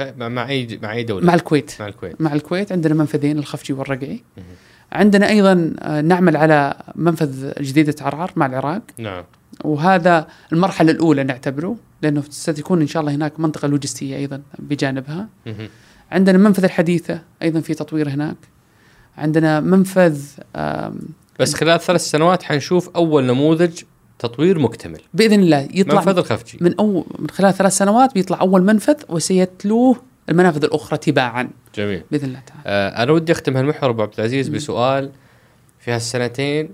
S3: مع مع أي مع أي دولة؟
S4: مع الكويت.
S3: مع الكويت.
S4: مع الكويت. عندنا منفذين الخفجي والرقعي. عندنا أيضا آه، نعمل على منفذ جديده عرعر مع العراق.
S3: نعم.
S4: وهذا المرحلة الأولى نعتبره لأنه ستكون إن شاء الله هناك منطقة لوجستية أيضا بجانبها.
S3: مهم.
S4: عندنا المنفذ الحديثة أيضا في تطوير هناك. عندنا منفذ
S3: بس خلال ثلاث سنوات حنشوف أول نموذج تطوير مكتمل
S4: بإذن الله يطلع
S3: منفذ الخفجي
S4: من أو من خلال ثلاث سنوات بيطلع أول منفذ وسيتلوه المنافذ الأخرى تباعا
S3: جميل
S4: بإذن الله تعالى.
S3: آه أنا ودي أختم هالمحور أبو عبد العزيز
S4: مم.
S3: بسؤال في هالسنتين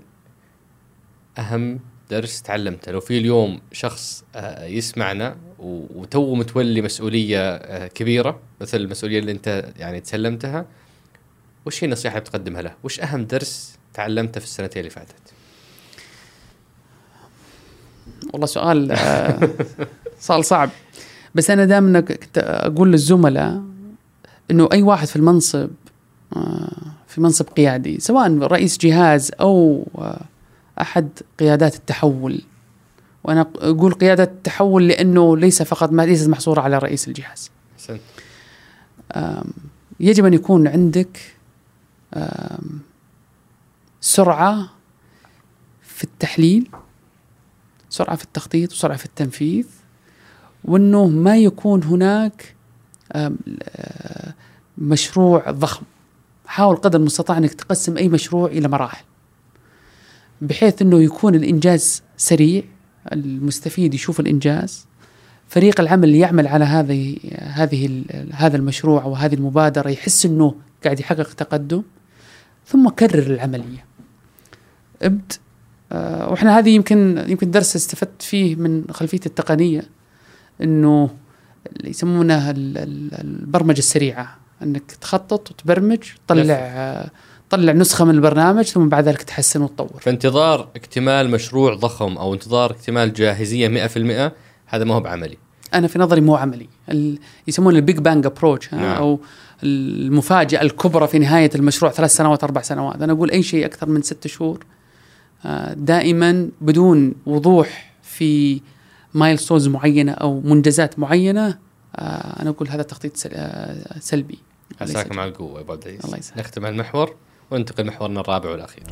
S3: أهم درس تعلمته لو في اليوم شخص آه يسمعنا وتو متولي مسؤولية آه كبيرة مثل المسؤولية اللي أنت يعني تسلمتها وش هي النصيحة اللي بتقدمها له؟ وش أهم درس تعلمته في السنتين اللي فاتت؟
S4: والله سؤال آه، سؤال صعب. بس أنا دائما كنت أقول للزملاء إنه أي واحد في المنصب آه، في منصب قيادي سواء رئيس جهاز أو آه، أحد قيادات التحول. وأنا أقول قياده التحول لأنه ليس فقط ما ليست محصورة على رئيس الجهاز. يجب أن يكون عندك سرعة في التحليل سرعة في التخطيط وسرعة في التنفيذ وإنه ما يكون هناك آه، مشروع ضخم. حاول قدر المستطاع إنك تقسم أي مشروع إلى مراحل بحيث إنه يكون الإنجاز سريع المستفيد يشوف الإنجاز. فريق العمل اللي يعمل على هذه هذه هذا المشروع أو هذه المبادرة يحس إنه قاعد يحقق تقدم ثم كرر العملية. ابد. وإحنا هذه يمكن يمكن درس استفدت فيه من خلفيتي التقنية إنه اللي ال- البرمجة السريعة. إنك تخطط وتبرمج تطلع آه، تطلع نسخة من البرنامج ثم بعد ذلك تحسن وتطور.
S3: فانتظار اكتمال مشروع ضخم أو انتظار اكتمال جاهزية 100% هذا ما هو بعملي.
S4: أنا في نظري مو عملي. يسمونه ال big bang approach
S3: نعم.
S4: أو المفاجأة الكبرى في نهاية المشروع ثلاث سنوات أربع سنوات. أنا أقول أي شيء أكثر من ست شهور آه، دائما بدون وضوح في milestones معينة أو منجزات معينة آه، أنا أقول هذا تخطيط آه، سلبي
S3: عساك مع
S4: إيجابي.
S3: القوة يا ابو عبد العزيز. نختم هالمحور وننتقل محورنا الرابع والأخير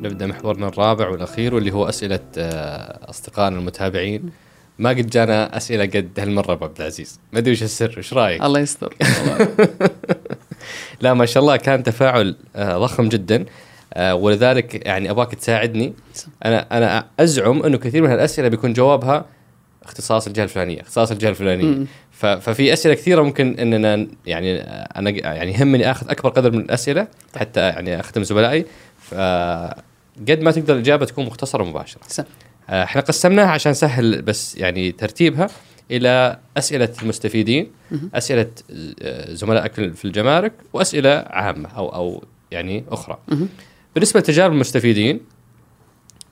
S3: نبدأ محورنا الرابع والأخير واللي هو أسئلة آه، أصدقائنا المتابعين. ما قد جانا أسئلة قد هالمرة أبو عبد العزيز. ما أدري وش السر وش رأيك؟
S4: الله يستر
S3: لا ما شاء الله كان تفاعل آه، ضخم جدا. آه، ولذلك يعني ابغاك تساعدني. أنا أنا أزعم إنه كثير من الاسئله بيكون جوابها اختصاص الجهة الفلانية اختصاص
S4: الجهة
S3: الفلانية. ففي أسئلة كثيرة ممكن إننا يعني أنا يعني يهمني آخذ أكبر قدر من الأسئلة حتى يعني اخدم زملائي. قد ما تقدر الإجابة تكون مختصرة ومباشرة
S4: سم.
S3: آه، إحنا قسمناها عشان سهل بس يعني ترتيبها إلى أسئلة المستفيدين
S4: مهم.
S3: أسئلة آه، زملائك في الجمارك وأسئلة عامة أو أو يعني أخرى
S4: مهم.
S3: بالنسبة لتجارب المستفيدين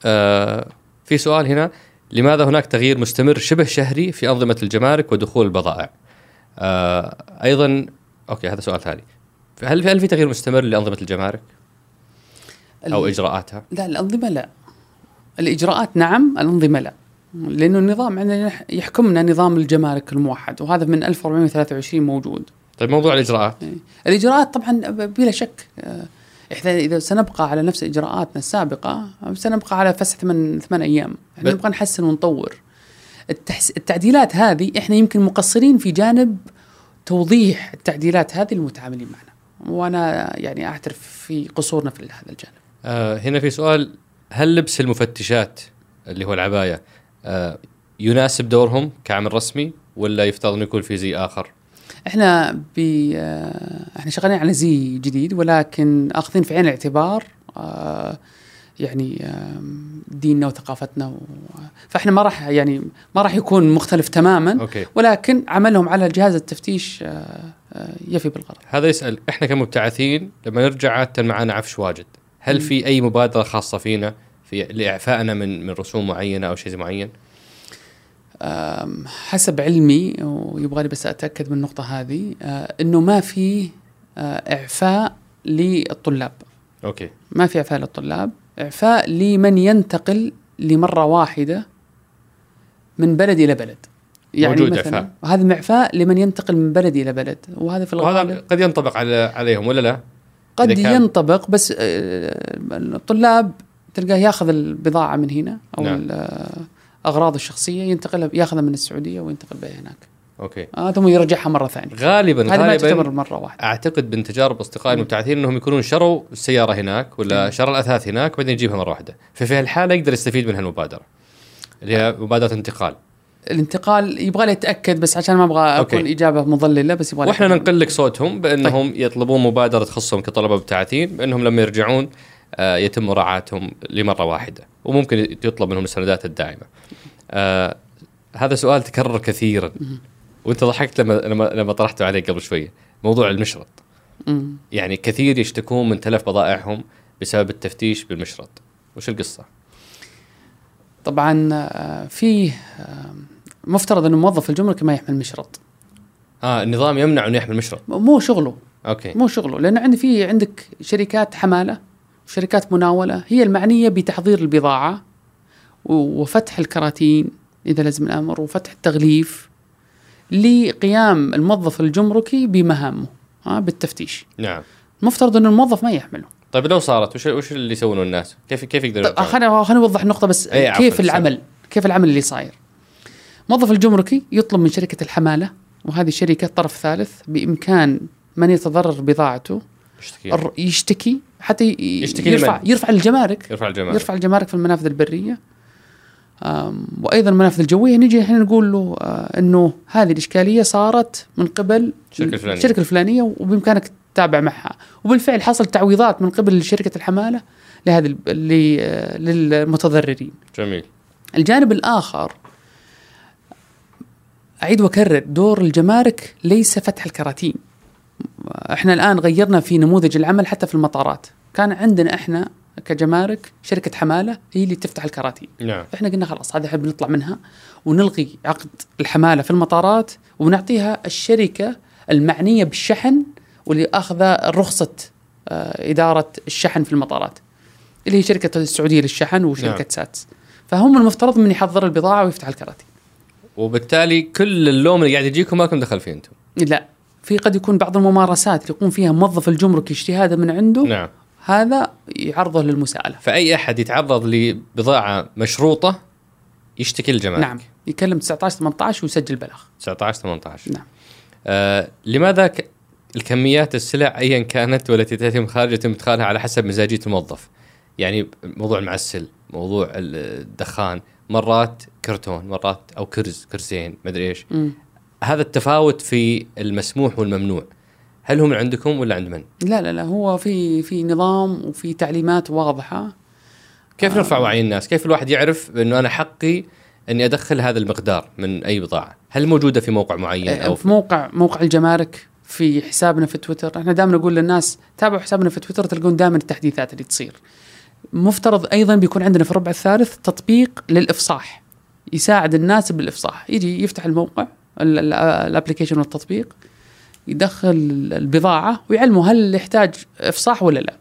S3: آه في سؤال هنا لماذا هناك تغيير مستمر شبه شهري في أنظمة الجمارك ودخول البضائع آه أيضا أوكي هذا سؤال ثاني هل هل في تغيير مستمر لأنظمة الجمارك
S4: أو
S3: إجراءاتها؟
S4: لا الأنظمة لا. الإجراءات نعم الأنظمة لا. لأنه النظام عندنا يح- يحكمنا نظام الجمارك الموحد وهذا من 1423 موجود.
S3: طيب موضوع الإجراءات.
S4: الإجراءات طبعا ب- بلا شك آه، إحنا إذا سنبقى على نفس إجراءاتنا السابقة سنبقى على فسح ثمان ثمان أيام. إحنا
S3: ب-
S4: نبغى نحسن ونطور. التحس... التعديلات هذه إحنا يمكن مقصرين في جانب توضيح التعديلات هذه للمتعاملين معنا. وأنا يعني أعترف في قصورنا في هذا الجانب.
S3: آه هنا في سؤال هل لبس المفتشات اللي هو العباية آه يناسب دورهم كعمل رسمي ولا يفترض أنه يكون في زي آخر؟
S4: إحنا ب إحنا شغالين على زي جديد ولكن أخذين في عين الاعتبار آه، يعني ديننا وثقافتنا و... فإحنا ما راح يعني ما راح يكون مختلف تماما
S3: أوكي.
S4: ولكن عملهم على جهاز التفتيش آه، آه، يفي بالغرض
S3: هذا يسأل إحنا كمبتعثين لما نرجع عادة معنا عفش واجد. هل. في أي مبادرة خاصة فينا في لإعفائنا من من رسوم معينة أو شيء معين
S4: حسب علمي ويبغى لي بس أتأكد من النقطة هذه آه، إنه ما في آه، إعفاء للطلاب
S3: أوكي
S4: ما في إعفاء للطلاب إعفاء لمن ينتقل لمرة واحدة من بلد إلى بلد يعني
S3: موجود
S4: مثلا
S3: إعفاء.
S4: هذا معفاء لمن ينتقل من بلد إلى بلد وهذا في
S3: وهذا
S4: الغالب
S3: قد ينطبق على عليهم ولا لا؟
S4: قد ينطبق بس آه، الطلاب تلقاه ياخذ البضاعة من هنا أو
S3: نعم.
S4: الاغراض الشخصية ينتقلها ياخذها من السعودية وينتقل بها هناك.
S3: أوكي.
S4: آه ثم يرجعها مرة ثانية.
S3: غالبا
S4: هذه ما تعتبر
S3: غالبا
S4: مرة واحدة.
S3: أعتقد من تجارب اصدقائي المبتعثين إنهم يكونون شروا السياره هناك ولا
S4: مم.
S3: شرى الأثاث هناك وبعدين يجيبها مرة واحدة. ففي هالحاله يقدر يستفيد من هالمبادره اللي هي مبادرة انتقال.
S4: الانتقال يبغى لي اتاكد بس عشان ما أبغى أكون
S3: أوكي.
S4: إجابة مضلله بس يبغى وإحنا.
S3: ننقل لك صوتهم بأنهم يطلبون مبادرة تخصهم كطلبة مبتعثين بأنهم لما يرجعون آه، يتم مراعاتهم لمرة واحدة وممكن يطلب منهم السندات الدائمة. آه هذا سؤال تكرر كثيرا وأنت ضحكت لما لما لما طرحته عليه قبل شوية موضوع المشرط. يعني كثير يشتكون من تلف بضائعهم بسبب التفتيش بالمشرط وش القصة؟
S4: طبعا آه، في آه، مفترض إنه موظف الجمرك ما يحمل مشرط.
S3: آه النظام يمنع إنه يحمل مشرط.
S4: مو شغله.
S3: أوكي.
S4: مو شغله. لأنه عندي في عندك شركات حمالة وشركات مناولة هي المعنية بتحضير البضاعة وفتح الكراتين إذا لزم الأمر وفتح التغليف لقيام الموظف الجمركي بمهامه ها بالتفتيش.
S3: نعم.
S4: المفترض إنه الموظف ما يحمله.
S3: طيب لو صارت وش وش اللي يسوونه الناس؟ كيف كيف يقدروا
S4: طيب
S3: يرجعون؟
S4: خليني خليني أوضح نقطه بس
S3: إيه،
S4: كيف. العمل؟ كيف العمل اللي صاير؟ موظف الجمركي يطلب من شركة الحمالة وهذه شركة طرف ثالث بإمكان من يتضرر بضاعته
S3: يشتكي.
S4: يشتكي حتى
S3: يشتكي
S4: يرفع
S3: لمن؟
S4: يرفع الجمارك.
S3: يرفع الجمال
S4: يرفع الجمارك في المنافذ البرية. آم، وأيضا المنافذ الجوية. نجي إحنا نقول له آه، إنه هذه الإشكالية صارت من قبل
S3: الشركة الفلانية.
S4: الشركة الفلانية وبإمكانك تتابع معها. وبالفعل حصل تعويضات من قبل شركة الحمالة لهذه آه، للمتضررين.
S3: جميل.
S4: الجانب الآخر أعيد وأكرر دور الجمارك ليس فتح الكراتين. إحنا الآن غيرنا في نموذج العمل حتى في المطارات. كان عندنا إحنا كجمارك شركة حمالة هي اللي تفتح الكراتين.
S3: نعم.
S4: إحنا قلنا خلاص هذا إحنا بنطلع منها ونلغي عقد الحمالة في المطارات ونعطيها الشركة المعنية بالشحن واللي اخذه رخصة آه، إدارة الشحن في المطارات. اللي هي شركة السعودية للشحن وشركة
S3: نعم.
S4: ساتس. فهم المفترض من يحضر البضاعة ويفتح الكراتين.
S3: وبالتالي كل اللوم اللي قاعد يجيكم ما لكم دخل فيه أنتم.
S4: لا في قد يكون بعض الممارسات يقوم فيها موظف الجمرك اجتهادا من عنده
S3: نعم.
S4: هذا يعرضه للمساءلة.
S3: فأي أحد يتعرض لبضاعة مشروطة يشتكي الجمارك
S4: نعم. يكلم 19 18 ويسجل بلاغ.
S3: 19 18
S4: نعم.
S3: آه لماذا ك... الكميات السلع ايا كانت والتي تتم خارج يتم إدخالها على حسب مزاجية الموظف؟ يعني موضوع المعسل موضوع ال- الدخان مرات كرتون مرات أو كرز كرزين مدري
S4: إيش.
S3: هذا التفاوت في المسموح والممنوع. هل هو من عندكم ولا عند من؟
S4: لا لا لا هو في في نظام وفي تعليمات واضحة.
S3: كيف نرفع وعي الناس؟ كيف الواحد يعرف انه أنا حقي إني أدخل هذا المقدار من أي بضاعة؟ هل موجودة في موقع معين أو
S4: في موقع موقع الجمارك في حسابنا في تويتر. إحنا دائما نقول للناس تابعوا حسابنا في تويتر تلقون دائما التحديثات اللي تصير. مفترض أيضا بيكون عندنا في الربع الثالث تطبيق للإفصاح. يساعد الناس بالإفصاح. يجي يفتح الموقع ال- ال- الابلكيشن والتطبيق يدخل البضاعة ويعلمه هل يحتاج إفصاح ولا لا.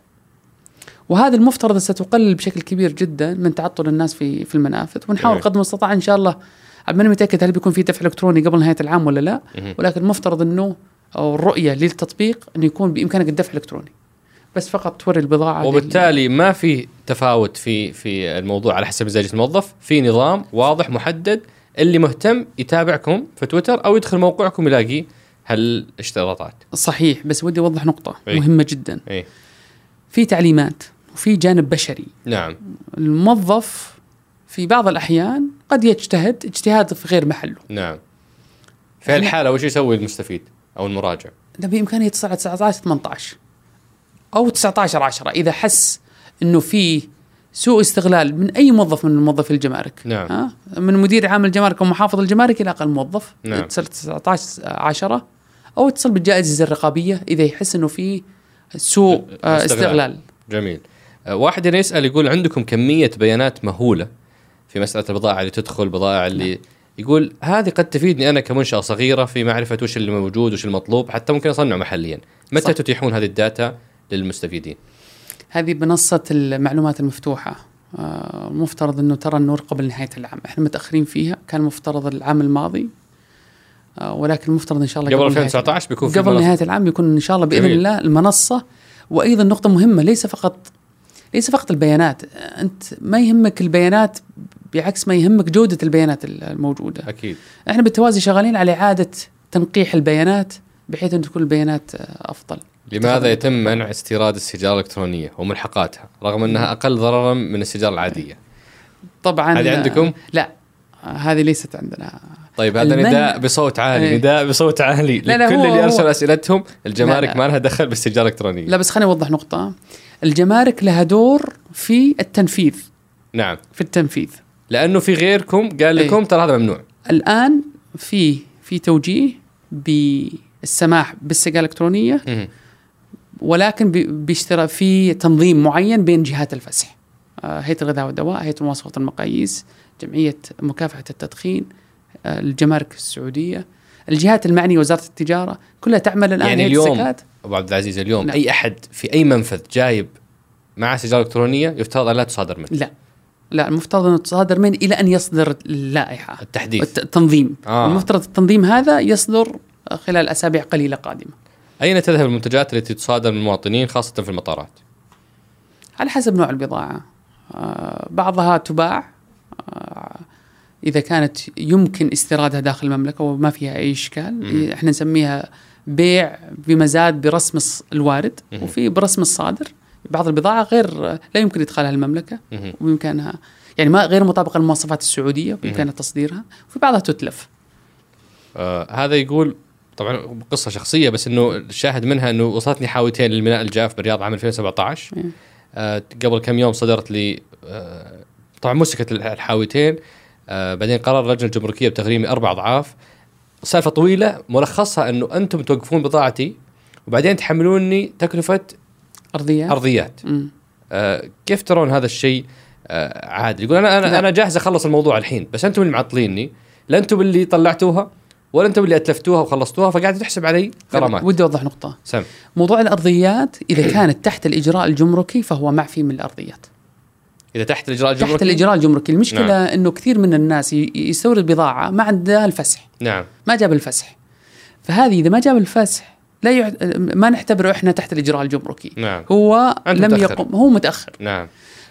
S4: وهذا المفترض ستقلل بشكل كبير جدا من تعطل الناس في في المنافذ. ونحاول
S3: جميل.
S4: قدر المستطاع إن شاء الله. ماني متأكد هل بيكون في دفع إلكتروني قبل نهاية العام ولا لا.
S3: مهم.
S4: ولكن المفترض إنه الرؤية للتطبيق إنه يكون بإمكانك الدفع الالكتروني بس فقط توري البضاعة
S3: وبالتالي ما في تفاوت في في الموضوع على حسب مزاجيه الموظف. في نظام واضح محدد اللي مهتم يتابعكم في تويتر أو يدخل موقعكم يلاقي هالاشتراطات.
S4: صحيح بس ودي أوضح نقطة
S3: أي.
S4: مهمة جدا.
S3: اي
S4: في تعليمات وفي جانب بشري.
S3: نعم.
S4: الموظف في بعض الأحيان قد يجتهد اجتهاد في غير محله.
S3: نعم. في هالحالة وش يسوي المستفيد أو المراجع؟
S4: لا بامكانه يتصل على 19 18 أو 19 10 إذا حس إنه في سوء استغلال من أي موظف من موظفي الجمارك.
S3: نعم.
S4: ها؟ من مدير عام الجمارك ومحافظ الجمارك إلى أقل موظف.
S3: نعم.
S4: يتصل 19 10 أو يتصل بالجائزة الرقابية إذا يحس إنه في سوء آه، استغلال.
S3: جميل. آه، واحد هنا يسأل يقول عندكم كمية بيانات مهولة في مسألة البضائع اللي تدخل البضائع اللي يقول هذه قد تفيدني أنا كمنشأة صغيرة في معرفة وش اللي موجود وش المطلوب حتى ممكن أصنع محليا. متى
S4: صح.
S3: تتيحون هذه الداتا؟ للمستفيدين.
S4: هذه منصه المعلومات المفتوحة. آه، المفترض إنه ترى النور قبل نهاية العام. إحنا متأخرين فيها. كان مفترض العام الماضي. آه، ولكن المفترض إن شاء الله
S3: قبل
S4: نهاية
S3: 2019 بيكون في
S4: قبل
S3: منصة.
S4: نهاية العام يكون إن شاء الله بإذن
S3: جميل.
S4: الله المنصة. وأيضا نقطة مهمة ليس فقط ليس فقط البيانات. أنت ما يهمك البيانات بعكس ما يهمك جودة البيانات الموجودة.
S3: أكيد.
S4: إحنا بالتوازي شغالين على إعادة تنقيح البيانات بحيث أن تكون البيانات آه، أفضل.
S3: لماذا يتم منع استيراد السيجاره الإلكترونية وملحقاتها رغم أنها أقل ضررا من السيجاره العادية؟
S4: طبعا
S3: هذه عندكم؟
S4: لا هذه ليست عندنا.
S3: طيب هذا
S4: المنع-
S3: نداء بصوت عالي
S4: إيه.
S3: نداء بصوت عالي
S4: لا، لا،
S3: لكل
S4: هو-
S3: اللي أرسل أسئلتهم الجمارك. ما لها دخل بالسيجاره الإلكترونية.
S4: لا بس خليني أوضح نقطة. الجمارك لها دور في التنفيذ.
S3: نعم.
S4: في التنفيذ.
S3: لأنه في غيركم قال
S4: إيه.
S3: لكم ترى هذا ممنوع.
S4: الآن في في توجيه بالسماح بالسجاله
S3: الإلكترونية.
S4: ولكن بي- بيشترى في تنظيم معين بين جهات الفسح آه، هيئة الغذاء والدواء هيئة مواصفات المقاييس جمعية مكافحة التدخين آه، الجمارك السعودية الجهات المعنية وزارة التجارة كلها تعمل الآن
S3: يعني اليوم. أبو عبد العزيز اليوم
S4: نعم.
S3: أي أحد في أي منفذ جايب معه سيجاره إلكترونية يفترض أن لا تصادر منه
S4: لا لا المفترض انه تصادر من إلى أن يصدر اللائحة
S3: التحديث
S4: الت- التنظيم.
S3: آه.
S4: المفترض التنظيم هذا يصدر خلال أسابيع قليلة قادمة
S3: أين تذهب المنتجات التي تصادر من المواطنين خاصة في المطارات؟
S4: على حسب نوع البضاعة. آه، بعضها تباع. آه، إذا كانت يمكن استيرادها داخل المملكة وما فيها أي إشكال.
S3: مم.
S4: إحنا نسميها بيع بمزاد برسم الوارد. وفي برسم الصادر. بعض البضاعة غير لا يمكن إدخالها المملكة. وبإمكانها يعني ما غير مطابقة للمواصفات السعودية بإمكانها تصديرها. وفي بعضها تتلف.
S3: آه هذا يقول طبعا قصة شخصية بس إنه الشاهد منها إنه وصلتني حاويتين للميناء الجاف بالرياض عام 2017
S4: إيه.
S3: آه قبل كم يوم صدرت لي آه طبعا مسكت الحاويتين. آه بعدين قرر اللجنة الجمركية بتغريمي أربع أضعاف. سالفة طويلة ملخصها إنه أنتم توقفون بضاعتي وبعدين تحملوني تكلفة
S4: أرضية
S3: أرضيات.
S4: مم.
S3: آه كيف ترون هذا الشيء؟ آه عادل؟ يقول أنا أنا
S4: لا.
S3: أنا جاهز أخلص الموضوع الحين بس أنتم اللي معطليني. لا أنتم اللي طلعتوها. ولا أنتم اللي أتلفتوها وخلصتوها فقاعد تحسب علي غرامات.
S4: ودي أوضح نقطة.
S3: سم.
S4: موضوع الأرضيات إذا كانت تحت الإجراء الجمركي فهو معفي من الأرضيات.
S3: إذا تحت الإجراء الجمركي؟
S4: تحت الإجراء الجمركي. المشكلة
S3: نعم.
S4: إنه كثير من الناس يستورد بضاعة ما عندها الفسح.
S3: نعم.
S4: ما جاب الفسح. فهذه إذا ما جاب الفسح لا يع... ما نعتبره إحنا تحت الإجراء الجمركي.
S3: نعم.
S4: هو لم
S3: متأخر.
S4: يقم هو متأخر.
S3: نعم.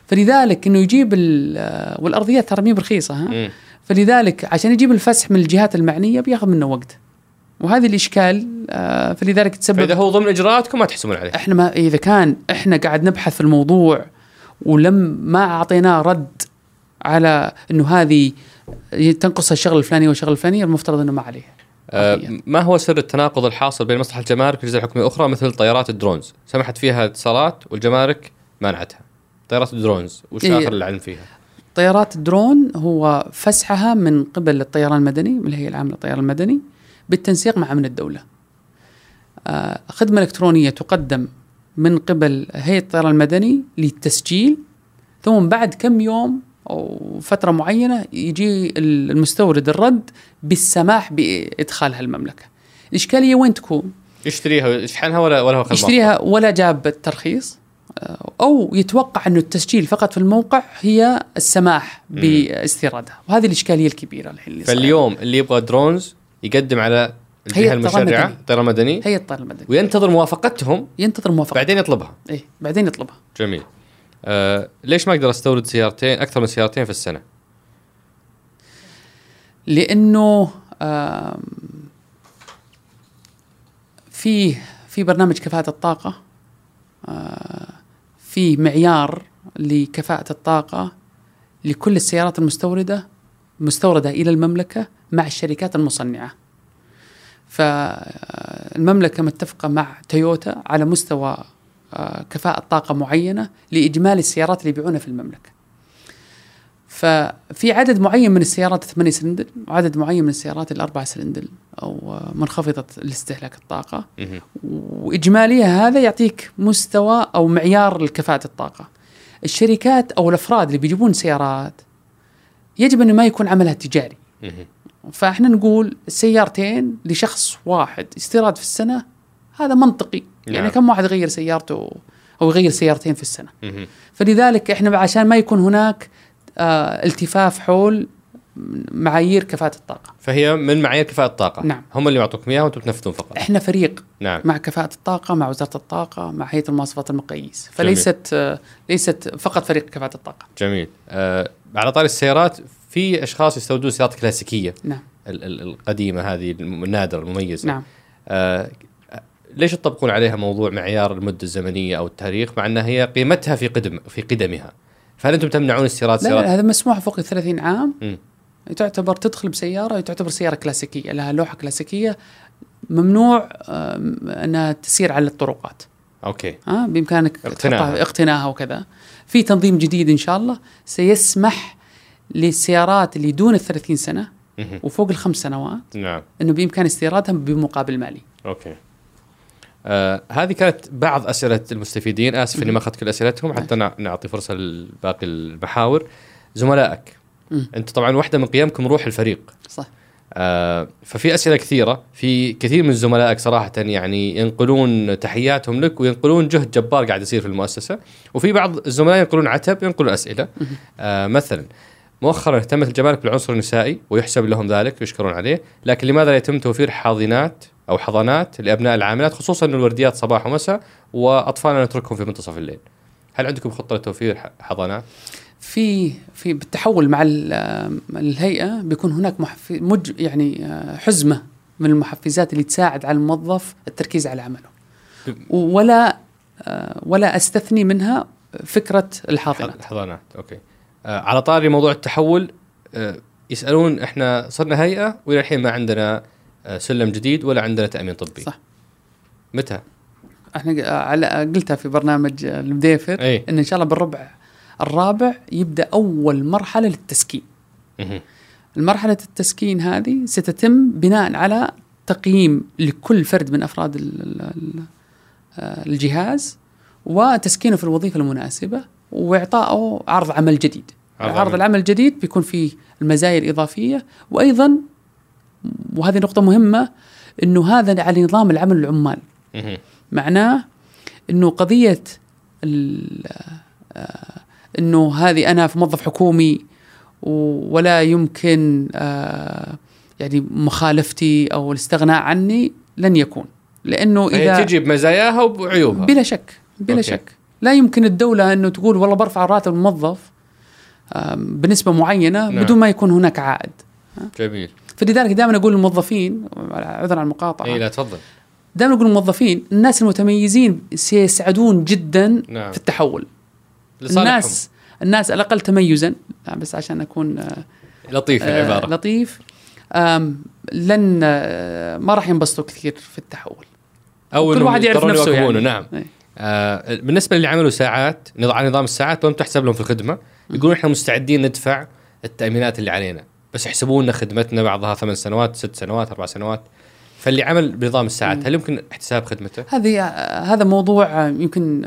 S4: فلذلك إنه يجيب ال- والأرضيات ترى مي برخيصة ها؟
S3: مم.
S4: فلذلك عشان يجيب الفسح من الجهات المعنية بياخذ منه وقت. وهذه الإشكال آه، فلذلك تسبب
S3: فإذا هو ضمن إجراءاتكم ما تحسبون عليه.
S4: إحنا ما إذا كان إحنا قاعد نبحث في الموضوع ولم ما أعطيناه رد على إنه هذه تنقص الشغله الفلانيه والشغله الفلانيه المفترض إنه ما عليه.
S3: آه
S4: أرضيات.
S3: ما هو سر التناقض الحاصل بين مصلحة الجمارك والاجهزه الحكوميه الأخرى مثل طيارات ال drones؟ سمحت فيها اتصالات والجمارك منعتها. طيارات ال drones وش
S4: إيه.
S3: آخر العلم فيها؟
S4: طيارات الدرون هو فسحها من قبل الطيران المدني من الهيئة العامة للطيران المدني بالتنسيق مع امن الدولة. آه، خدمة إلكترونية تقدم من قبل هيئة الطيران المدني للتسجيل ثم بعد كم يوم أو فترة معينة يجي المستورد الرد بالسماح بادخالها المملكه. الاشكاليه وين تكون؟
S3: يشتريها يشحنها ولا ولا هو خدمة
S4: يشتريها ولا جاب الترخيص أو يتوقع انه التسجيل فقط في الموقع هي السماح. باستيرادها. وهذه الإشكالية الكبيرة الحين اللي.
S3: فاليوم اللي يبغى درونز يقدم على الجهة
S4: المشرعة. الطيران المدني هي الطيران المدني.
S3: وينتظر موافقتهم
S4: ينتظر موافقة.
S3: بعدين يطلبها.
S4: إيه بعدين يطلبها.
S3: جميل. آه ليش ما أقدر أستورد سيارتين أكثر من سيارتين في السنة؟
S4: لأنه آم، في في برنامج كفاءة الطاقة. آه، في معيار لكفاءة الطاقة لكل السيارات المستوردة مستوردة إلى المملكة مع الشركات المصنعة فالمملكة متفقة مع تويوتا على مستوى آه، كفاءة طاقة معينة لإجمالي السيارات اللي يبيعونها في المملكة. ففي عدد معين من السيارات الثمانية سلندر وعدد معين من السيارات الأربعة سلندر أو منخفضة الاستهلاك الطاقة. وإجماليها هذا يعطيك مستوى أو معيار لكفاءة الطاقة الشركات أو الأفراد اللي بيجيبون سيارات يجب أنه ما يكون عملها تجاري. فإحنا نقول سيارتين لشخص واحد استيراد في السنة هذا منطقي يعني
S3: نعم.
S4: كم واحد يغير سيارته أو يغير سيارتين في السنة. فلذلك إحنا عشان ما يكون هناك التفاف حول معايير كفاءة الطاقة.
S3: فهي من معايير كفاءة الطاقة.
S4: نعم.
S3: هم اللي يعطوكم اياها وأنتم تنفذون فقط.
S4: إحنا فريق
S3: نعم.
S4: مع كفاءة الطاقة مع وزارة الطاقة مع هيئة المواصفات المقاييس فليست آه ليست فقط فريق كفاءة الطاقة.
S3: جميل. آه على طاري السيارات في أشخاص يستوردون سيارات كلاسيكية.
S4: نعم.
S3: ال- ال- القديمة هذه النادرة المميزة.
S4: نعم.
S3: آه ليش تطبقون عليها موضوع معيار المدة الزمنية أو التاريخ مع أنها هي قيمتها في قدم في قدمها؟ فهل أنتم تمنعون استيراد
S4: لا,
S3: سيارات؟
S4: لا هذا مسموح فوق ال 30 عام.
S3: مم.
S4: تعتبر تدخل بسيارة تعتبر سيارة كلاسيكية لها لوحة كلاسيكية. ممنوع آه أنها تسير على الطرقات.
S3: okay.
S4: ها بإمكانك
S3: اقتناءها.
S4: تحطها- اقتناها وكذا. في تنظيم جديد إن شاء الله سيسمح للسيارات اللي دون ال 30 سنه. وفوق الخمس سنوات
S3: نعم.
S4: إنه بإمكان استيرادها بمقابل مالي.
S3: okay. آه هذه كانت بعض أسئلة المستفيدين. آسف إني ما أخذت كل أسئلتهم حتى نع- نعطي فرصة لباقي المحاور. زملائك. انت طبعا واحدة من قيمكم روح الفريق.
S4: صح.
S3: آه ففي أسئلة كثيرة. في كثير من زملائك صراحة يعني ينقلون تحياتهم لك وينقلون جهد جبار قاعد يصير في المؤسسة. وفي بعض الزملاء ينقلون عتب ينقلون أسئلة. آه مثلا مؤخرا اهتمت الجمارك بالعنصر النسائي ويحسب لهم ذلك ويشكرون عليه. لكن لماذا لا يتم توفير حاضنات أو حضانات لأبناء العاملات خصوصا انه الورديات صباح ومساء وأطفالنا نتركهم في منتصف الليل. هل عندكم خطة لتوفير حضانات؟
S4: في في بالتحول مع ال- الهيئة بيكون هناك محف... مج... يعني آه، حزمة من المحفزات اللي تساعد على الموظف التركيز على عمله. ولا آه، ولا أستثني منها فكرة الحاضنات
S3: حضانات أوكي. آه على طاري موضوع التحول يسألون إحنا صرنا هيئة والى الحين ما عندنا سلم جديد ولا عندنا تأمين طبي
S4: صح.
S3: متى؟
S4: إحنا ق- على قلتها في برنامج المديفر
S3: أي.
S4: إن إن شاء الله بالربع الرابع يبدأ أول مرحلة للتسكين. المرحلة التسكين هذه ستتم بناء على تقييم لكل فرد من أفراد ال- ال- ال- آه، الجهاز وتسكينه في الوظيفة المناسبة وإعطائه عرض عمل جديد
S3: عرض
S4: عرض
S3: عمل.
S4: العمل الجديد بيكون فيه المزايا الإضافية وأيضا وهذه نقطة مهمة إنه هذا على نظام العمل العمال. معناه إنه قضية ال- آه، إنه هذه أنا في موظف حكومي ولا يمكن آه، يعني مخالفتي أو الاستغناء عني لن يكون
S3: لأنه
S4: إذا
S3: تجي بمزاياها وبعيوبها
S4: بلا شك بلا
S3: أوكي.
S4: شك لا يمكن الدولة إنه تقول والله برفع راتب الموظف بنسبة معينة
S3: نعم.
S4: بدون ما يكون هناك عائد
S3: جميل
S4: فلذلك دائما أقول للموظفين عذرا عن المقاطعة.
S3: اي لا تفضل.
S4: دائما أقول للموظفين الناس المتميزين سيسعدون جدا
S3: نعم.
S4: في التحول.
S3: لصالحهم.
S4: الناس الناس الأقل تميزا بس عشان أكون
S3: لطيف
S4: آه،
S3: العبارة.
S4: لطيف. لن آه، ما راح ينبسطوا كثير في التحول.
S3: أو
S4: كل واحد يعرف نفسه يعني.
S3: نعم.
S4: إيه.
S3: آه بالنسبة للي عملوا ساعات على نظام الساعات لم تحسب لهم في الخدمة يقولون إحنا مستعدين ندفع التأمينات اللي علينا. بس يحسبون لنا خدمتنا بعضها ثمان سنوات ست سنوات أربع سنوات. فاللي عمل بنظام الساعات هل يمكن احتساب خدمته؟
S4: هذه آه، هذا موضوع آه، يمكن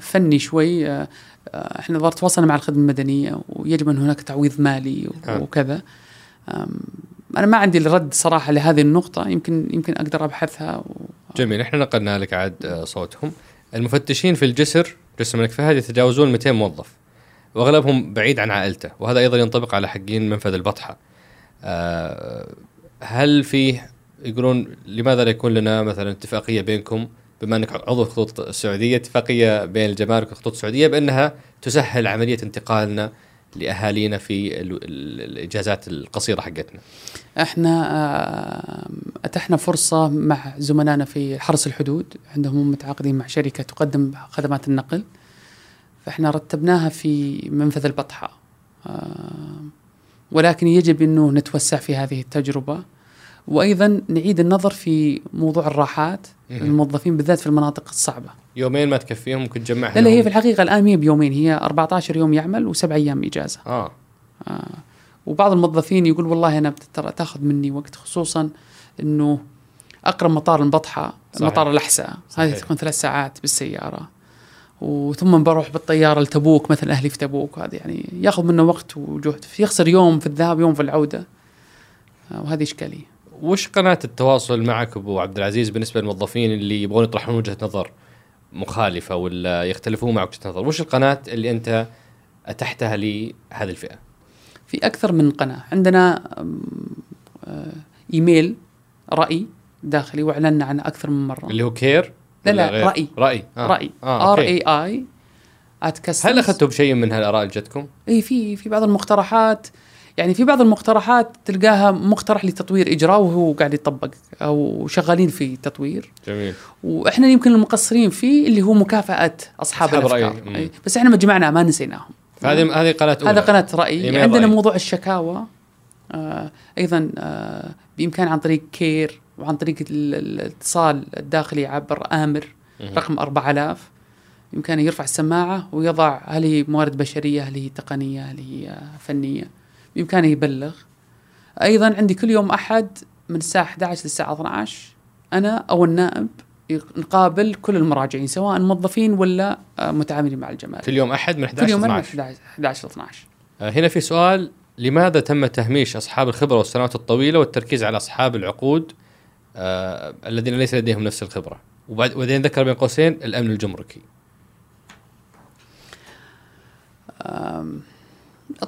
S4: فني شوي. آه، إحنا تواصلنا مع الخدمة المدنية ويجب أن هناك تعويض مالي. وكذا. أنا ما عندي الرد صراحة لهذه النقطة يمكن يمكن أقدر أبحثها و...
S3: جميل إحنا نقلنا لك عاد صوتهم. المفتشين في الجسر جسر الملك فهد يتجاوزون 200 موظف. وأغلبهم بعيد عن عائلته وهذا أيضا ينطبق على حقين منفذ البطحة. آه، هل فيه يقولون لماذا لا يكون لنا مثلا اتفاقية بينكم؟ بما أنك عضو الخطوط السعودية اتفاقية بين الجمارك والخطوط السعودية بأنها تسهل عملية انتقالنا لأهالينا في ال- ال- الإجازات القصيرة حقتنا.
S4: إحنا آه، أتحنا فرصة مع زملائنا في حرس الحدود عندهم هم متعاقدين مع شركة تقدم خدمات النقل. فإحنا رتبناها في منفذ البطحة. آه، ولكن يجب إنه نتوسع في هذه التجربة. وأيضا نعيد النظر في موضوع الراحات للموظفين بالذات في المناطق الصعبة.
S3: يومين ما تكفيهم؟ ممكن تجمعها
S4: لا هي في الحقيقة الآن هي بيومين. هي 14 يوم يعمل وسبع أيام إجازة.
S3: آه.
S4: آه. وبعض الموظفين يقول والله أنا ترى تاخذ مني وقت خصوصا إنه أقرب مطار البطحه
S3: صحيح.
S4: مطار الأحساء. هذه. تكون ثلاث ساعات بالسيارة. وثم بروح بالطيارة لتبوك مثلا أهلي في تبوك. وهذا يعني ياخذ منه وقت وجهد. يخسر يوم في الذهاب يوم في العودة. آه، وهذه إشكالية.
S3: وش قناة التواصل معك أبو عبد العزيز بالنسبة للموظفين اللي يبغون يطرحون وجهة نظر مخالفة ولا يختلفون معك وجهة نظر؟ وش القناة اللي أنت أتحتها لهذه الفئة؟
S4: في أكثر من قناة. عندنا آه، إيميل رأي داخلي وإعلنا عنه أكثر من مرة.
S3: اللي هو كير.
S4: لا لا؟ رأي
S3: رأي آه.
S4: رأي
S3: آه. آر.
S4: إي آي ات
S3: هل اخذتوا بشيء من هالاراء اللي جتكم؟
S4: اي في في بعض المقترحات يعني في بعض المقترحات تلقاها مقترح لتطوير إجراء وهو قاعد يطبق أو شغالين في تطوير
S3: جميل
S4: وإحنا يمكن المقصرين فيه اللي هو مكافأة أصحاب,
S3: أصحاب
S4: الأفكار
S3: رأي.
S4: أي. بس إحنا ما جمعنا ما نسيناهم
S3: هذه هذه قناة.
S4: هذا قناة
S3: رأي
S4: عندنا
S3: رأي.
S4: موضوع الشكاوى آه أيضا آه بإمكان عن طريق كير وعن طريق ال- ال- الاتصال الداخلي عبر آمر
S3: مهم.
S4: رقم 4000 بامكانه يرفع السماعة ويضع هل هي موارد بشرية هل هي تقنية هل هي فنية. بإمكانه يبلغ. أيضا عندي كل يوم أحد من الساعة 11 للساعه 12 أنا أو النائب نقابل كل المراجعين سواء موظفين ولا آه، متعاملين مع الجمارك
S3: كل يوم أحد من 11
S4: كل يوم
S3: ل
S4: من
S3: 12
S4: 11 11 ل 12
S3: آه، هنا في سؤال لماذا تم تهميش أصحاب الخبرة والسنوات الطويلة والتركيز على أصحاب العقود؟ آه الذين ليس لديهم نفس الخبرة. وبعد وبعدين ذكر بين قوسين الأمن الجمركي.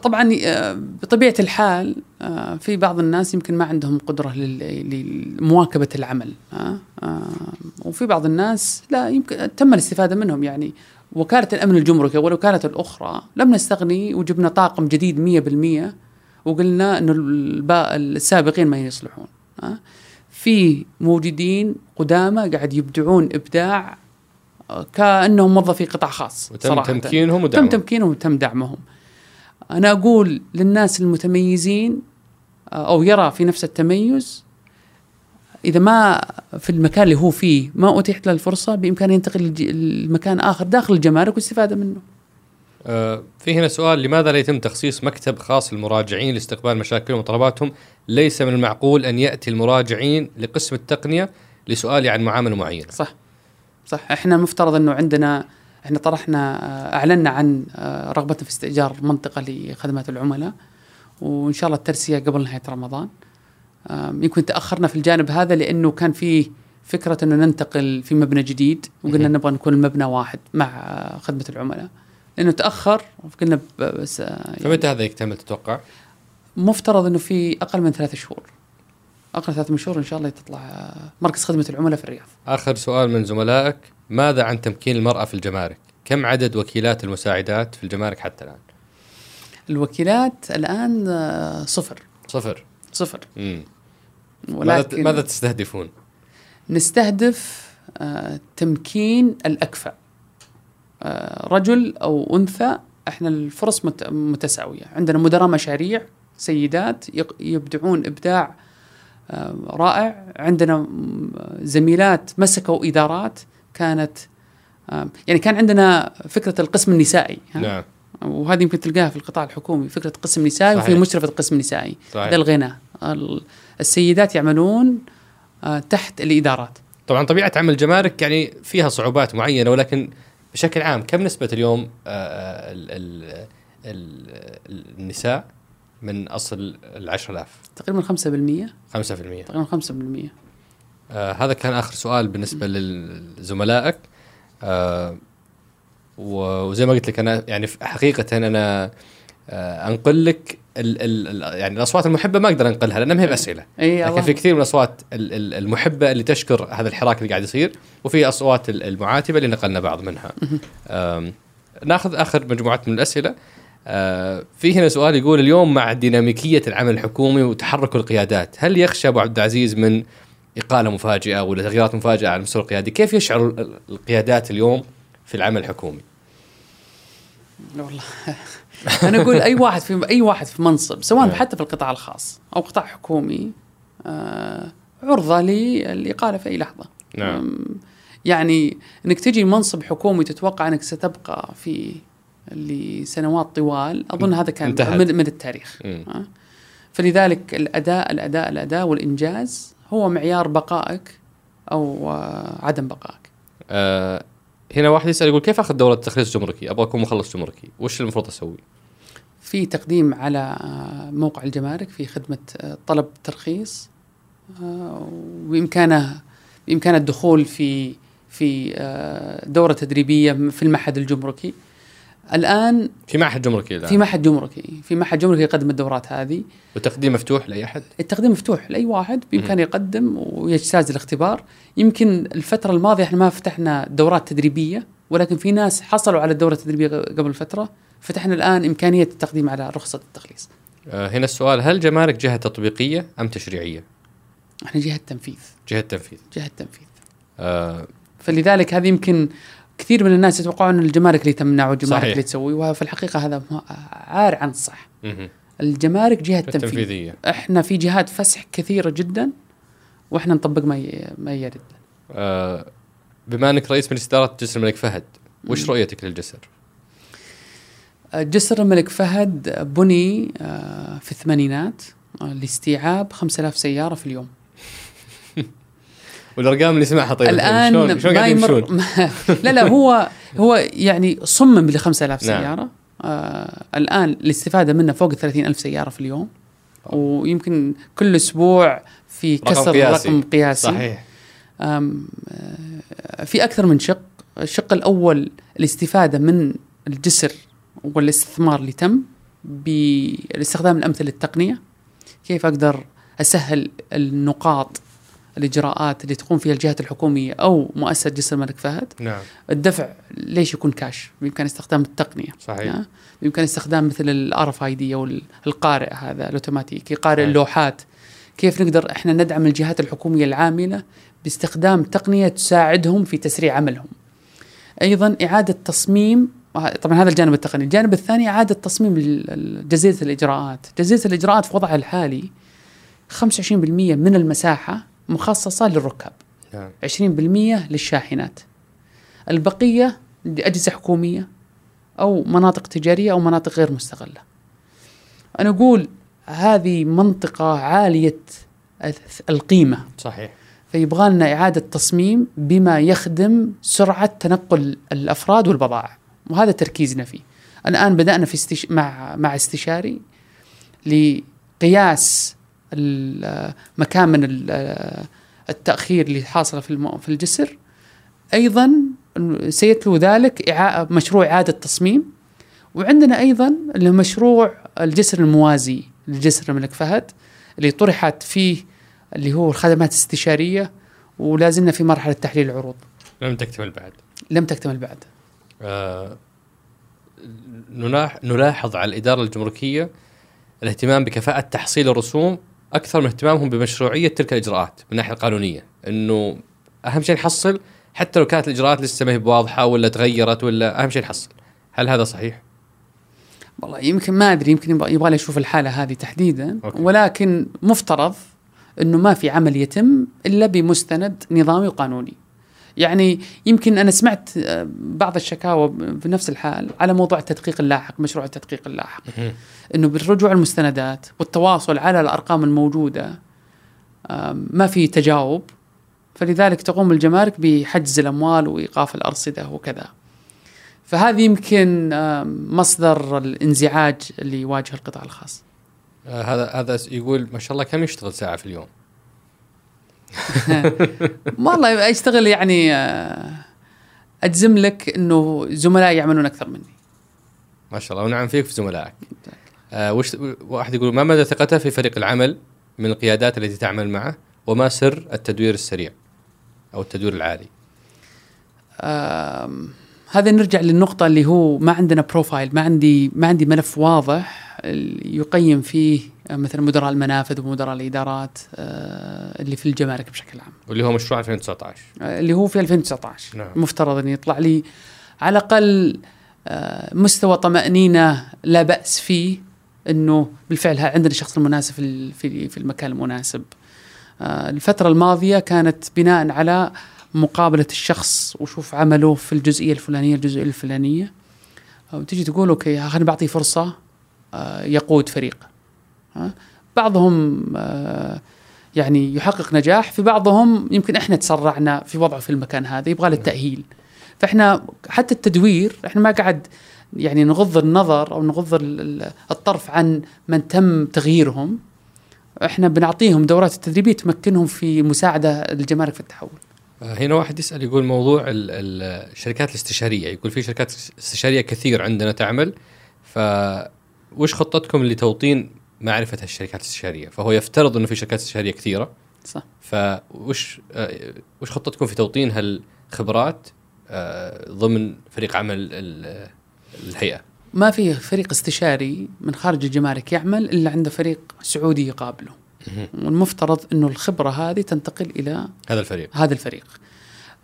S4: طبعا آه، بطبيعة الحال آه، في بعض الناس يمكن ما عندهم قدرة لمواكبة العمل آه، وفي بعض الناس لا يمكن تم الاستفادة منهم. يعني وكالة الأمن الجمركي والوكالة الأخرى لم نستغني وجبنا طاقم جديد 100% وقلنا إنه السابقين ما يصلحون في موجودين قدامى قاعد يبدعون إبداع كأنهم موظفي قطاع خاص
S3: وتم
S4: صراحة.
S3: تمكينهم
S4: تم
S3: ودعمهم
S4: تمكينهم وتم دعمهم. أنا أقول للناس المتميزين أو يرى في نفس التميز إذا ما في المكان اللي هو فيه ما اتيحت له الفرصة بإمكانه ينتقل لمكان آخر داخل الجمارك والاستفاده منه.
S3: في هنا سؤال لماذا لا يتم تخصيص مكتب خاص للمراجعين لاستقبال مشاكلهم وطلباتهم؟ ليس من المعقول أن يأتي المراجعين لقسم التقنية لسؤالي عن معاملة معينة.
S4: صح. صح. إحنا مفترض إنه عندنا إحنا طرحنا آه، أعلنا عن آه، رغبتنا في استئجار منطقة لخدمات العملاء وإن شاء الله الترسية قبل نهاية رمضان. يمكن تأخرنا في الجانب هذا لأنه كان في فكرة إنه ننتقل في مبنى جديد وقلنا. نبغى نكون المبنى واحد مع آه، خدمة العملاء. لأنه تأخر قلنا ب- بس آه، يعني
S3: فمتى هذا يكتمل تتوقع؟
S4: مفترض إنه في أقل من ثلاث شهور أقل ثلاث من شهور إن شاء الله تطلع آه، مركز خدمة العملاء في الرياض
S3: آخر سؤال من زملائك ماذا عن تمكين المرأة في الجمارك؟ كم عدد وكيلات المساعدات في الجمارك حتى الآن؟
S4: الوكيلات الآن آه، صفر
S3: صفر
S4: صفر
S3: مم.
S4: ولكن
S3: ماذا تستهدفون؟
S4: نستهدف تمكين الأكفأ آه، رجل أو أنثى إحنا الفرص مت- متساوية عندنا مدراء مشاريع سيدات يبدعون إبداع آه، رائع عندنا زميلات مسكوا إدارات كانت آه، يعني كان عندنا فكرة القسم النسائي؟
S3: نعم
S4: وهذه يمكن تلقاها في القطاع الحكومي فكرة قسم نسائي وفي
S3: صحيح.
S4: مشرفة قسم نسائي. هذا الغنى ال- السيدات يعملون آه، تحت الإدارات
S3: طبعا طبيعة عمل الجمارك يعني فيها صعوبات معينة ولكن بشكل عام كم نسبة اليوم آه، ال ال ال النساء من أصل العشر آلاف؟
S4: تقريبا 5%
S3: خمسة في المية
S4: تقريبا 5%
S3: آه هذا كان آخر سؤال بالنسبة لزملائك. آه وزي ما قلت لك أنا يعني في- حقيقة آه أنقل لك ال ال ال- يعني الأصوات المحبة ما أقدر أنقلها لأنها ما هي بأسئلة
S4: إي
S3: لكن. في كثير من الأصوات ال- ال- المحبة اللي تشكر هذا الحراك اللي قاعد يصير وفي أصوات ال- المعاتبة اللي نقلنا بعض منها. ناخذ آخر مجموعة من الأسئلة. أه، في هنا سؤال يقول اليوم مع ديناميكية العمل الحكومي وتحرك القيادات، هل يخشى أبو عبد العزيز من إقالة مفاجئة ولا تغييرات مفاجئة على المستوى القيادي؟ كيف يشعر ال- ال- القيادات اليوم في العمل الحكومي؟
S4: والله أنا أقول أي واحد في أي واحد في منصب سواء
S3: نعم.
S4: حتى في القطاع الخاص أو قطاع حكومي آه، عرضة للإقالة في أي لحظة
S3: نعم.
S4: يعني إنك تجي منصب حكومي تتوقع إنك ستبقى في لسنوات طوال أظن هذا كان
S3: انتهت.
S4: من, من التاريخ
S3: مم.
S4: أه؟ فلذلك الاداء الاداء الأداء والإنجاز هو معيار بقائك أو آه، عدم بقائك
S3: آه هنا واحد يسأل يقول كيف أخذ دوره تخليص جمركي؟ أبغى اكون مخلص جمركي، وش المفروض أسوي؟
S4: في تقديم على موقع الجمارك في خدمة آه، طلب ترخيص آه، وبإمكانه بإمكانه الدخول في في آه، دورة تدريبية في المعهد الجمركي الآن
S3: في معهد جمركي الآن.
S4: في معهد جمركي. في معهد جمركي يقدم الدورات هذه.
S3: وتقديم مفتوح لأي أحد؟
S4: التقديم مفتوح لأي واحد بإمكانه يقدم ويجتاز الاختبار. يمكن الفترة الماضية إحنا ما فتحنا دورات تدريبية ولكن في ناس حصلوا على الدورة التدريبية قبل فترة. فتحنا الآن إمكانية التقديم على رخصة التخليص.
S3: آه هنا السؤال هل جمارك جهة تطبيقية أم تشريعية؟
S4: إحنا جهة تنفيذ.
S3: جهة تنفيذ.
S4: جهة تنفيذ.
S3: آه
S4: فلذلك هذه يمكن كثير من الناس يتوقعون إن الجمارك اللي تمنع والجمارك
S3: صحيح.
S4: اللي تسوي وفي الحقيقة هذا عار عن الصح. الجمارك جهة تنفيذ
S3: التنفيذيه
S4: إحنا في جهات فسح كثيرة جدا وإحنا نطبق ما ي- ما يرد.
S3: آه بما إنك رئيس مجلس إدارة جسر الملك فهد وش رؤيتك للجسر؟
S4: جسر الملك فهد بني آه، في الثمانينات آه، لاستيعاب 5000 سيارة في اليوم.
S3: والأرقام اللي سمعها طيب.
S4: الآن
S3: شلون قاعدين
S4: يمر
S3: يمشون؟
S4: لا لا هو هو يعني صمم ل 5000
S3: نعم.
S4: سيارة. آه الآن الاستفادة منه فوق ال 30000 سيارة في اليوم. ويمكن كل أسبوع في
S3: رقم
S4: كسر
S3: قياسي.
S4: رقم قياسي.
S3: صحيح.
S4: آه، في أكثر من شق. الشق الأول الاستفادة من الجسر والاستثمار اللي تم بالاستخدام الامثل للتقنيه كيف أقدر أسهل النقاط الإجراءات اللي تقوم فيها الجهات الحكومية أو مؤسسة جسر الملك فهد.
S3: نعم.
S4: الدفع ليش يكون كاش بامكان استخدام التقنية.
S3: صحيح.
S4: آه، بامكان استخدام مثل ال RFID أو القارئ هذا الاوتوماتيكي قارئ
S3: صحيح.
S4: اللوحات. كيف نقدر إحنا ندعم الجهات الحكومية العاملة باستخدام تقنية تساعدهم في تسريع عملهم؟ أيضا إعادة تصميم طبعا هذا الجانب التقني. الجانب الثاني إعادة تصميم جزيرة الإجراءات. جزيرة الإجراءات في وضعها الحالي 25% من المساحة مخصصة للركاب.
S3: نعم.
S4: 20% للشاحنات. البقية لأجهزة حكومية أو مناطق تجارية أو مناطق غير مستغلة. أنا أقول هذه منطقة عالية القيمة.
S3: صحيح.
S4: فيبغى لنا إعادة تصميم بما يخدم سرعة تنقل الأفراد والبضائع. وهذا تركيزنا فيه. الآن بدأنا في استش... مع مع استشاري لقياس ال- مكان من ال- التأخير اللي حاصل في. في الجسر أيضا سيتلو ذلك. مشروع إعادة تصميم وعندنا أيضا اللي هو مشروع الجسر الموازي لجسر الملك فهد اللي طرحت فيه اللي هو الخدمات الاستشارية ولا زلنا في مرحلة تحليل العروض
S3: لم تكتمل بعد
S4: لم تكتمل بعد
S3: آه نلاح- نلاحظ على الإدارة الجمركية الاهتمام بكفاءة تحصيل الرسوم أكثر من اهتمامهم بمشروعية تلك الإجراءات من الناحية القانونية إنه أهم شيء نحصل حتى لو كانت الإجراءات لسه ما هي بواضحة ولا تغيرت ولا أهم شيء نحصل هل هذا صحيح؟
S4: والله يمكن ما أدري يمكن يبغى لي أشوف الحالة هذه تحديدا
S3: أوكي.
S4: ولكن مفترض أنه ما في عمل يتم إلا بمستند نظامي وقانوني يعني يمكن أنا سمعت آه، بعض الشكاوى بنفس الحال على موضوع التدقيق اللاحق مشروع التدقيق اللاحق إنه بالرجوع المستندات والتواصل على الأرقام الموجودة ما في تجاوب فلذلك تقوم الجمارك بحجز الأموال وإيقاف الأرصدة وكذا. فهذه يمكن مصدر الانزعاج اللي يواجه القطاع الخاص.
S3: آه هذا هذا يقول ما شاء الله كم يشتغل ساعة في اليوم؟
S4: والله أشتغل يعني آه، أجزم لك إنه زملائي يعملون أكثر مني.
S3: ما شاء الله ونعم فيك في زملائك. آه وش واحد يقول ما مدى ثقته في فريق العمل من القيادات التي تعمل معه وما سر التدوير السريع أو التدوير العالي؟
S4: آم، هذا نرجع للنقطة اللي هو ما عندنا بروفايل ما عندي ما عندي ملف واضح يقيم فيه آه، مثلا مدراء المنافذ ومدراء الإدارات آه، اللي في الجمارك بشكل عام.
S3: واللي هو مشروع 2019
S4: آه، اللي هو في 2019
S3: نعم.
S4: مفترض أن يطلع لي على الأقل آه، مستوى طمأنينة لا بأس فيه أنه بالفعل عندنا الشخص المناسب في في المكان المناسب. آه، الفترة الماضية كانت بناء على مقابلة الشخص وشوف عمله في الجزئية الفلانية الجزئية الفلانية. وتجي تقول أوكي خليني بعطيه فرصة آه، يقود فريق. بعضهم آه، يعني يحقق نجاح في بعضهم يمكن إحنا تسرعنا في وضعه في المكان هذا يبغى له التأهيل. فإحنا حتى التدوير إحنا ما قاعد يعني نغض النظر أو نغض الطرف عن من تم تغييرهم. إحنا بنعطيهم دورات التدريبية تمكنهم في مساعدة الجمارك في التحول.
S3: آه، هنا واحد يسأل يقول موضوع الشركات الاستشارية. يقول في شركات استشارية كثير عندنا تعمل ف وش خطتكم لتوطين معرفة الشركات الاستشاريه؟ فهو يفترض إنه في شركات استشاريه كثيرة
S4: صح
S3: فوش آه، وش خطتكم في توطين هالخبرات آه، ضمن فريق عمل الهيئة؟
S4: ما في فريق استشاري من خارج الجمارك يعمل إلا عنده فريق سعودي يقابله. والمفترض إنه الخبرة هذه تنتقل إلى
S3: هذا الفريق
S4: هذا الفريق.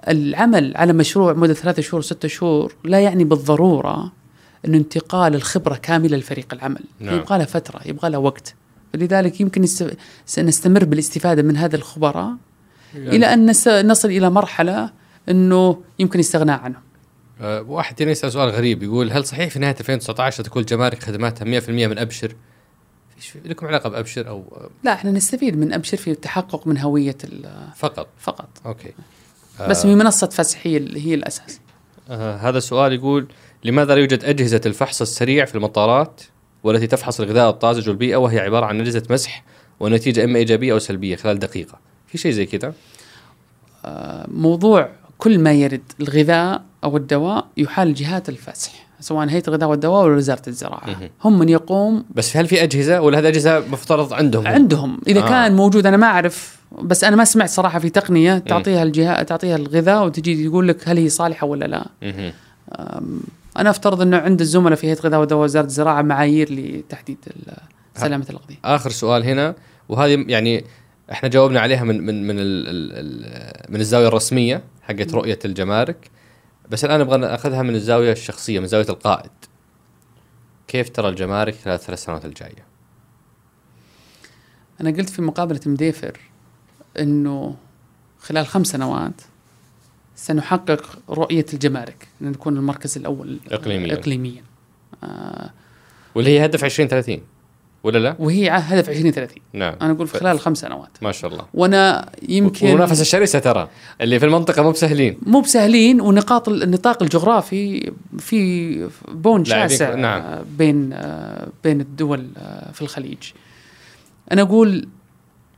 S4: العمل على مشروع مدة ثلاثة شهور ستة شهور لا يعني بالضرورة أنه انتقال الخبرة كاملة لفريق العمل. نعم. يبغى له فترة يبغى له وقت. فلذلك يمكن سنستمر بالاستفادة من هذا الخبراء يعني. إلى أن نصل إلى مرحلة أنه يمكن الاستغناء عنهم
S3: أه واحد يسأل سؤال غريب يقول هل صحيح في نهاية 2019 تكون الجمارك خدماتها 100% من أبشر؟ إيش لكم علاقة بأبشر أو؟
S4: لا إحنا نستفيد من أبشر في التحقق من هوية
S3: فقط.
S4: فقط.
S3: أوكي.
S4: بس في منصه فسح هي هي الأساس.
S3: آه هذا السؤال يقول لماذا لا يوجد أجهزة الفحص السريع في المطارات والتي تفحص الغذاء الطازج والبيئة وهي عبارة عن اجهزه مسح ونتيجة إما إيجابية أو سلبية خلال دقيقة؟ في شيء زي كذا؟
S4: آه موضوع كل ما يرد الغذاء أو الدواء يحال جهات الفسح سواء هيئة الغذاء والدواء ولا وزارة الزراعة. هم من يقوم
S3: بس هل في أجهزة ولا هذه أجهزة مفترض عندهم؟
S4: عندهم. إذا آه. كان موجود أنا ما أعرف بس أنا ما سمعت صراحة في تقنية تعطيها الجهة تعطيها الغذاء وتجي تقول لك هل هي صالحة ولا لا. أنا أفترض إنه عند الزملاء في هيئة الغذاء والدواء وزارة الزراعة معايير لتحديد سلامة الأغذية.
S3: آخر سؤال هنا وهذه يعني إحنا جاوبنا عليها من من من ال ال من الزاوية الرسمية حقت رؤية الجمارك بس الآن نبغى ناخذها من الزاوية الشخصية من زاوية القائد. كيف ترى الجمارك خلال الثلاث سنوات الجاية؟
S4: أنا قلت في مقابلة مديفر إنه خلال خمس سنوات سنحقق رؤية الجمارك ان نكون المركز الأول
S3: اقليميا.
S4: اقليميا.
S3: آه. واللي هي هدف 2030 ولا لا؟
S4: وهي هدف 2030
S3: نعم.
S4: أنا أقول في خلال خمس سنوات.
S3: ما شاء الله.
S4: وأنا يمكن
S3: ومنافسه شرسة ترى اللي في المنطقة مو بسهلين.
S4: مو بسهلين ونقاط النطاق الجغرافي في بون شاسع
S3: نعم.
S4: بين بين الدول في الخليج. أنا أقول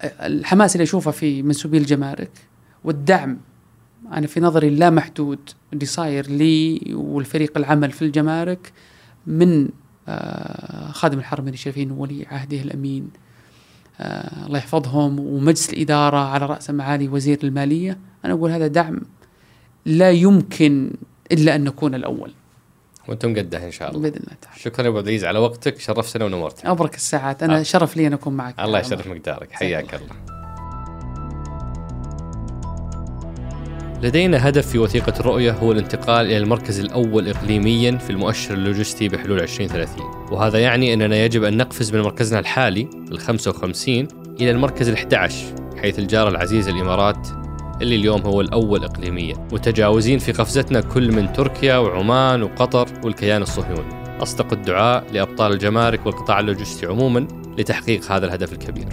S4: الحماس اللي أشوفه في منسوبي الجمارك والدعم أنا في نظري لا محدود اللي صاير لي والفريق العمل في الجمارك من آه، خادم الحرمين الشريفين وولي عهده الأمين. آه، الله يحفظهم ومجلس الإدارة على رأس معالي وزير المالية. أنا أقول هذا دعم لا يمكن إلا أن نكون الأول.
S3: وأنتم قده إن شاء الله.
S4: بإذن الله
S3: تعالى. شكرا يا أبو عبد العزيز على وقتك شرفتنا ونورتنا.
S4: أبرك الساعات. أنا آه. شرف لي أن أكون معك.
S3: الله يشرف مقدارك. حياك الله. لدينا هدف في وثيقة الرؤية هو الانتقال إلى المركز الأول إقليميا في المؤشر اللوجستي بحلول 2030 وهذا يعني أننا يجب أن نقفز من مركزنا الحالي ال 55 إلى المركز ال 11 حيث الجار العزيز الإمارات اللي اليوم هو الأول إقليميا. متجاوزين في قفزتنا كل من تركيا وعمان وقطر والكيان الصهيوني. أصدق الدعاء لأبطال الجمارك والقطاع اللوجستي عموما لتحقيق هذا الهدف الكبير.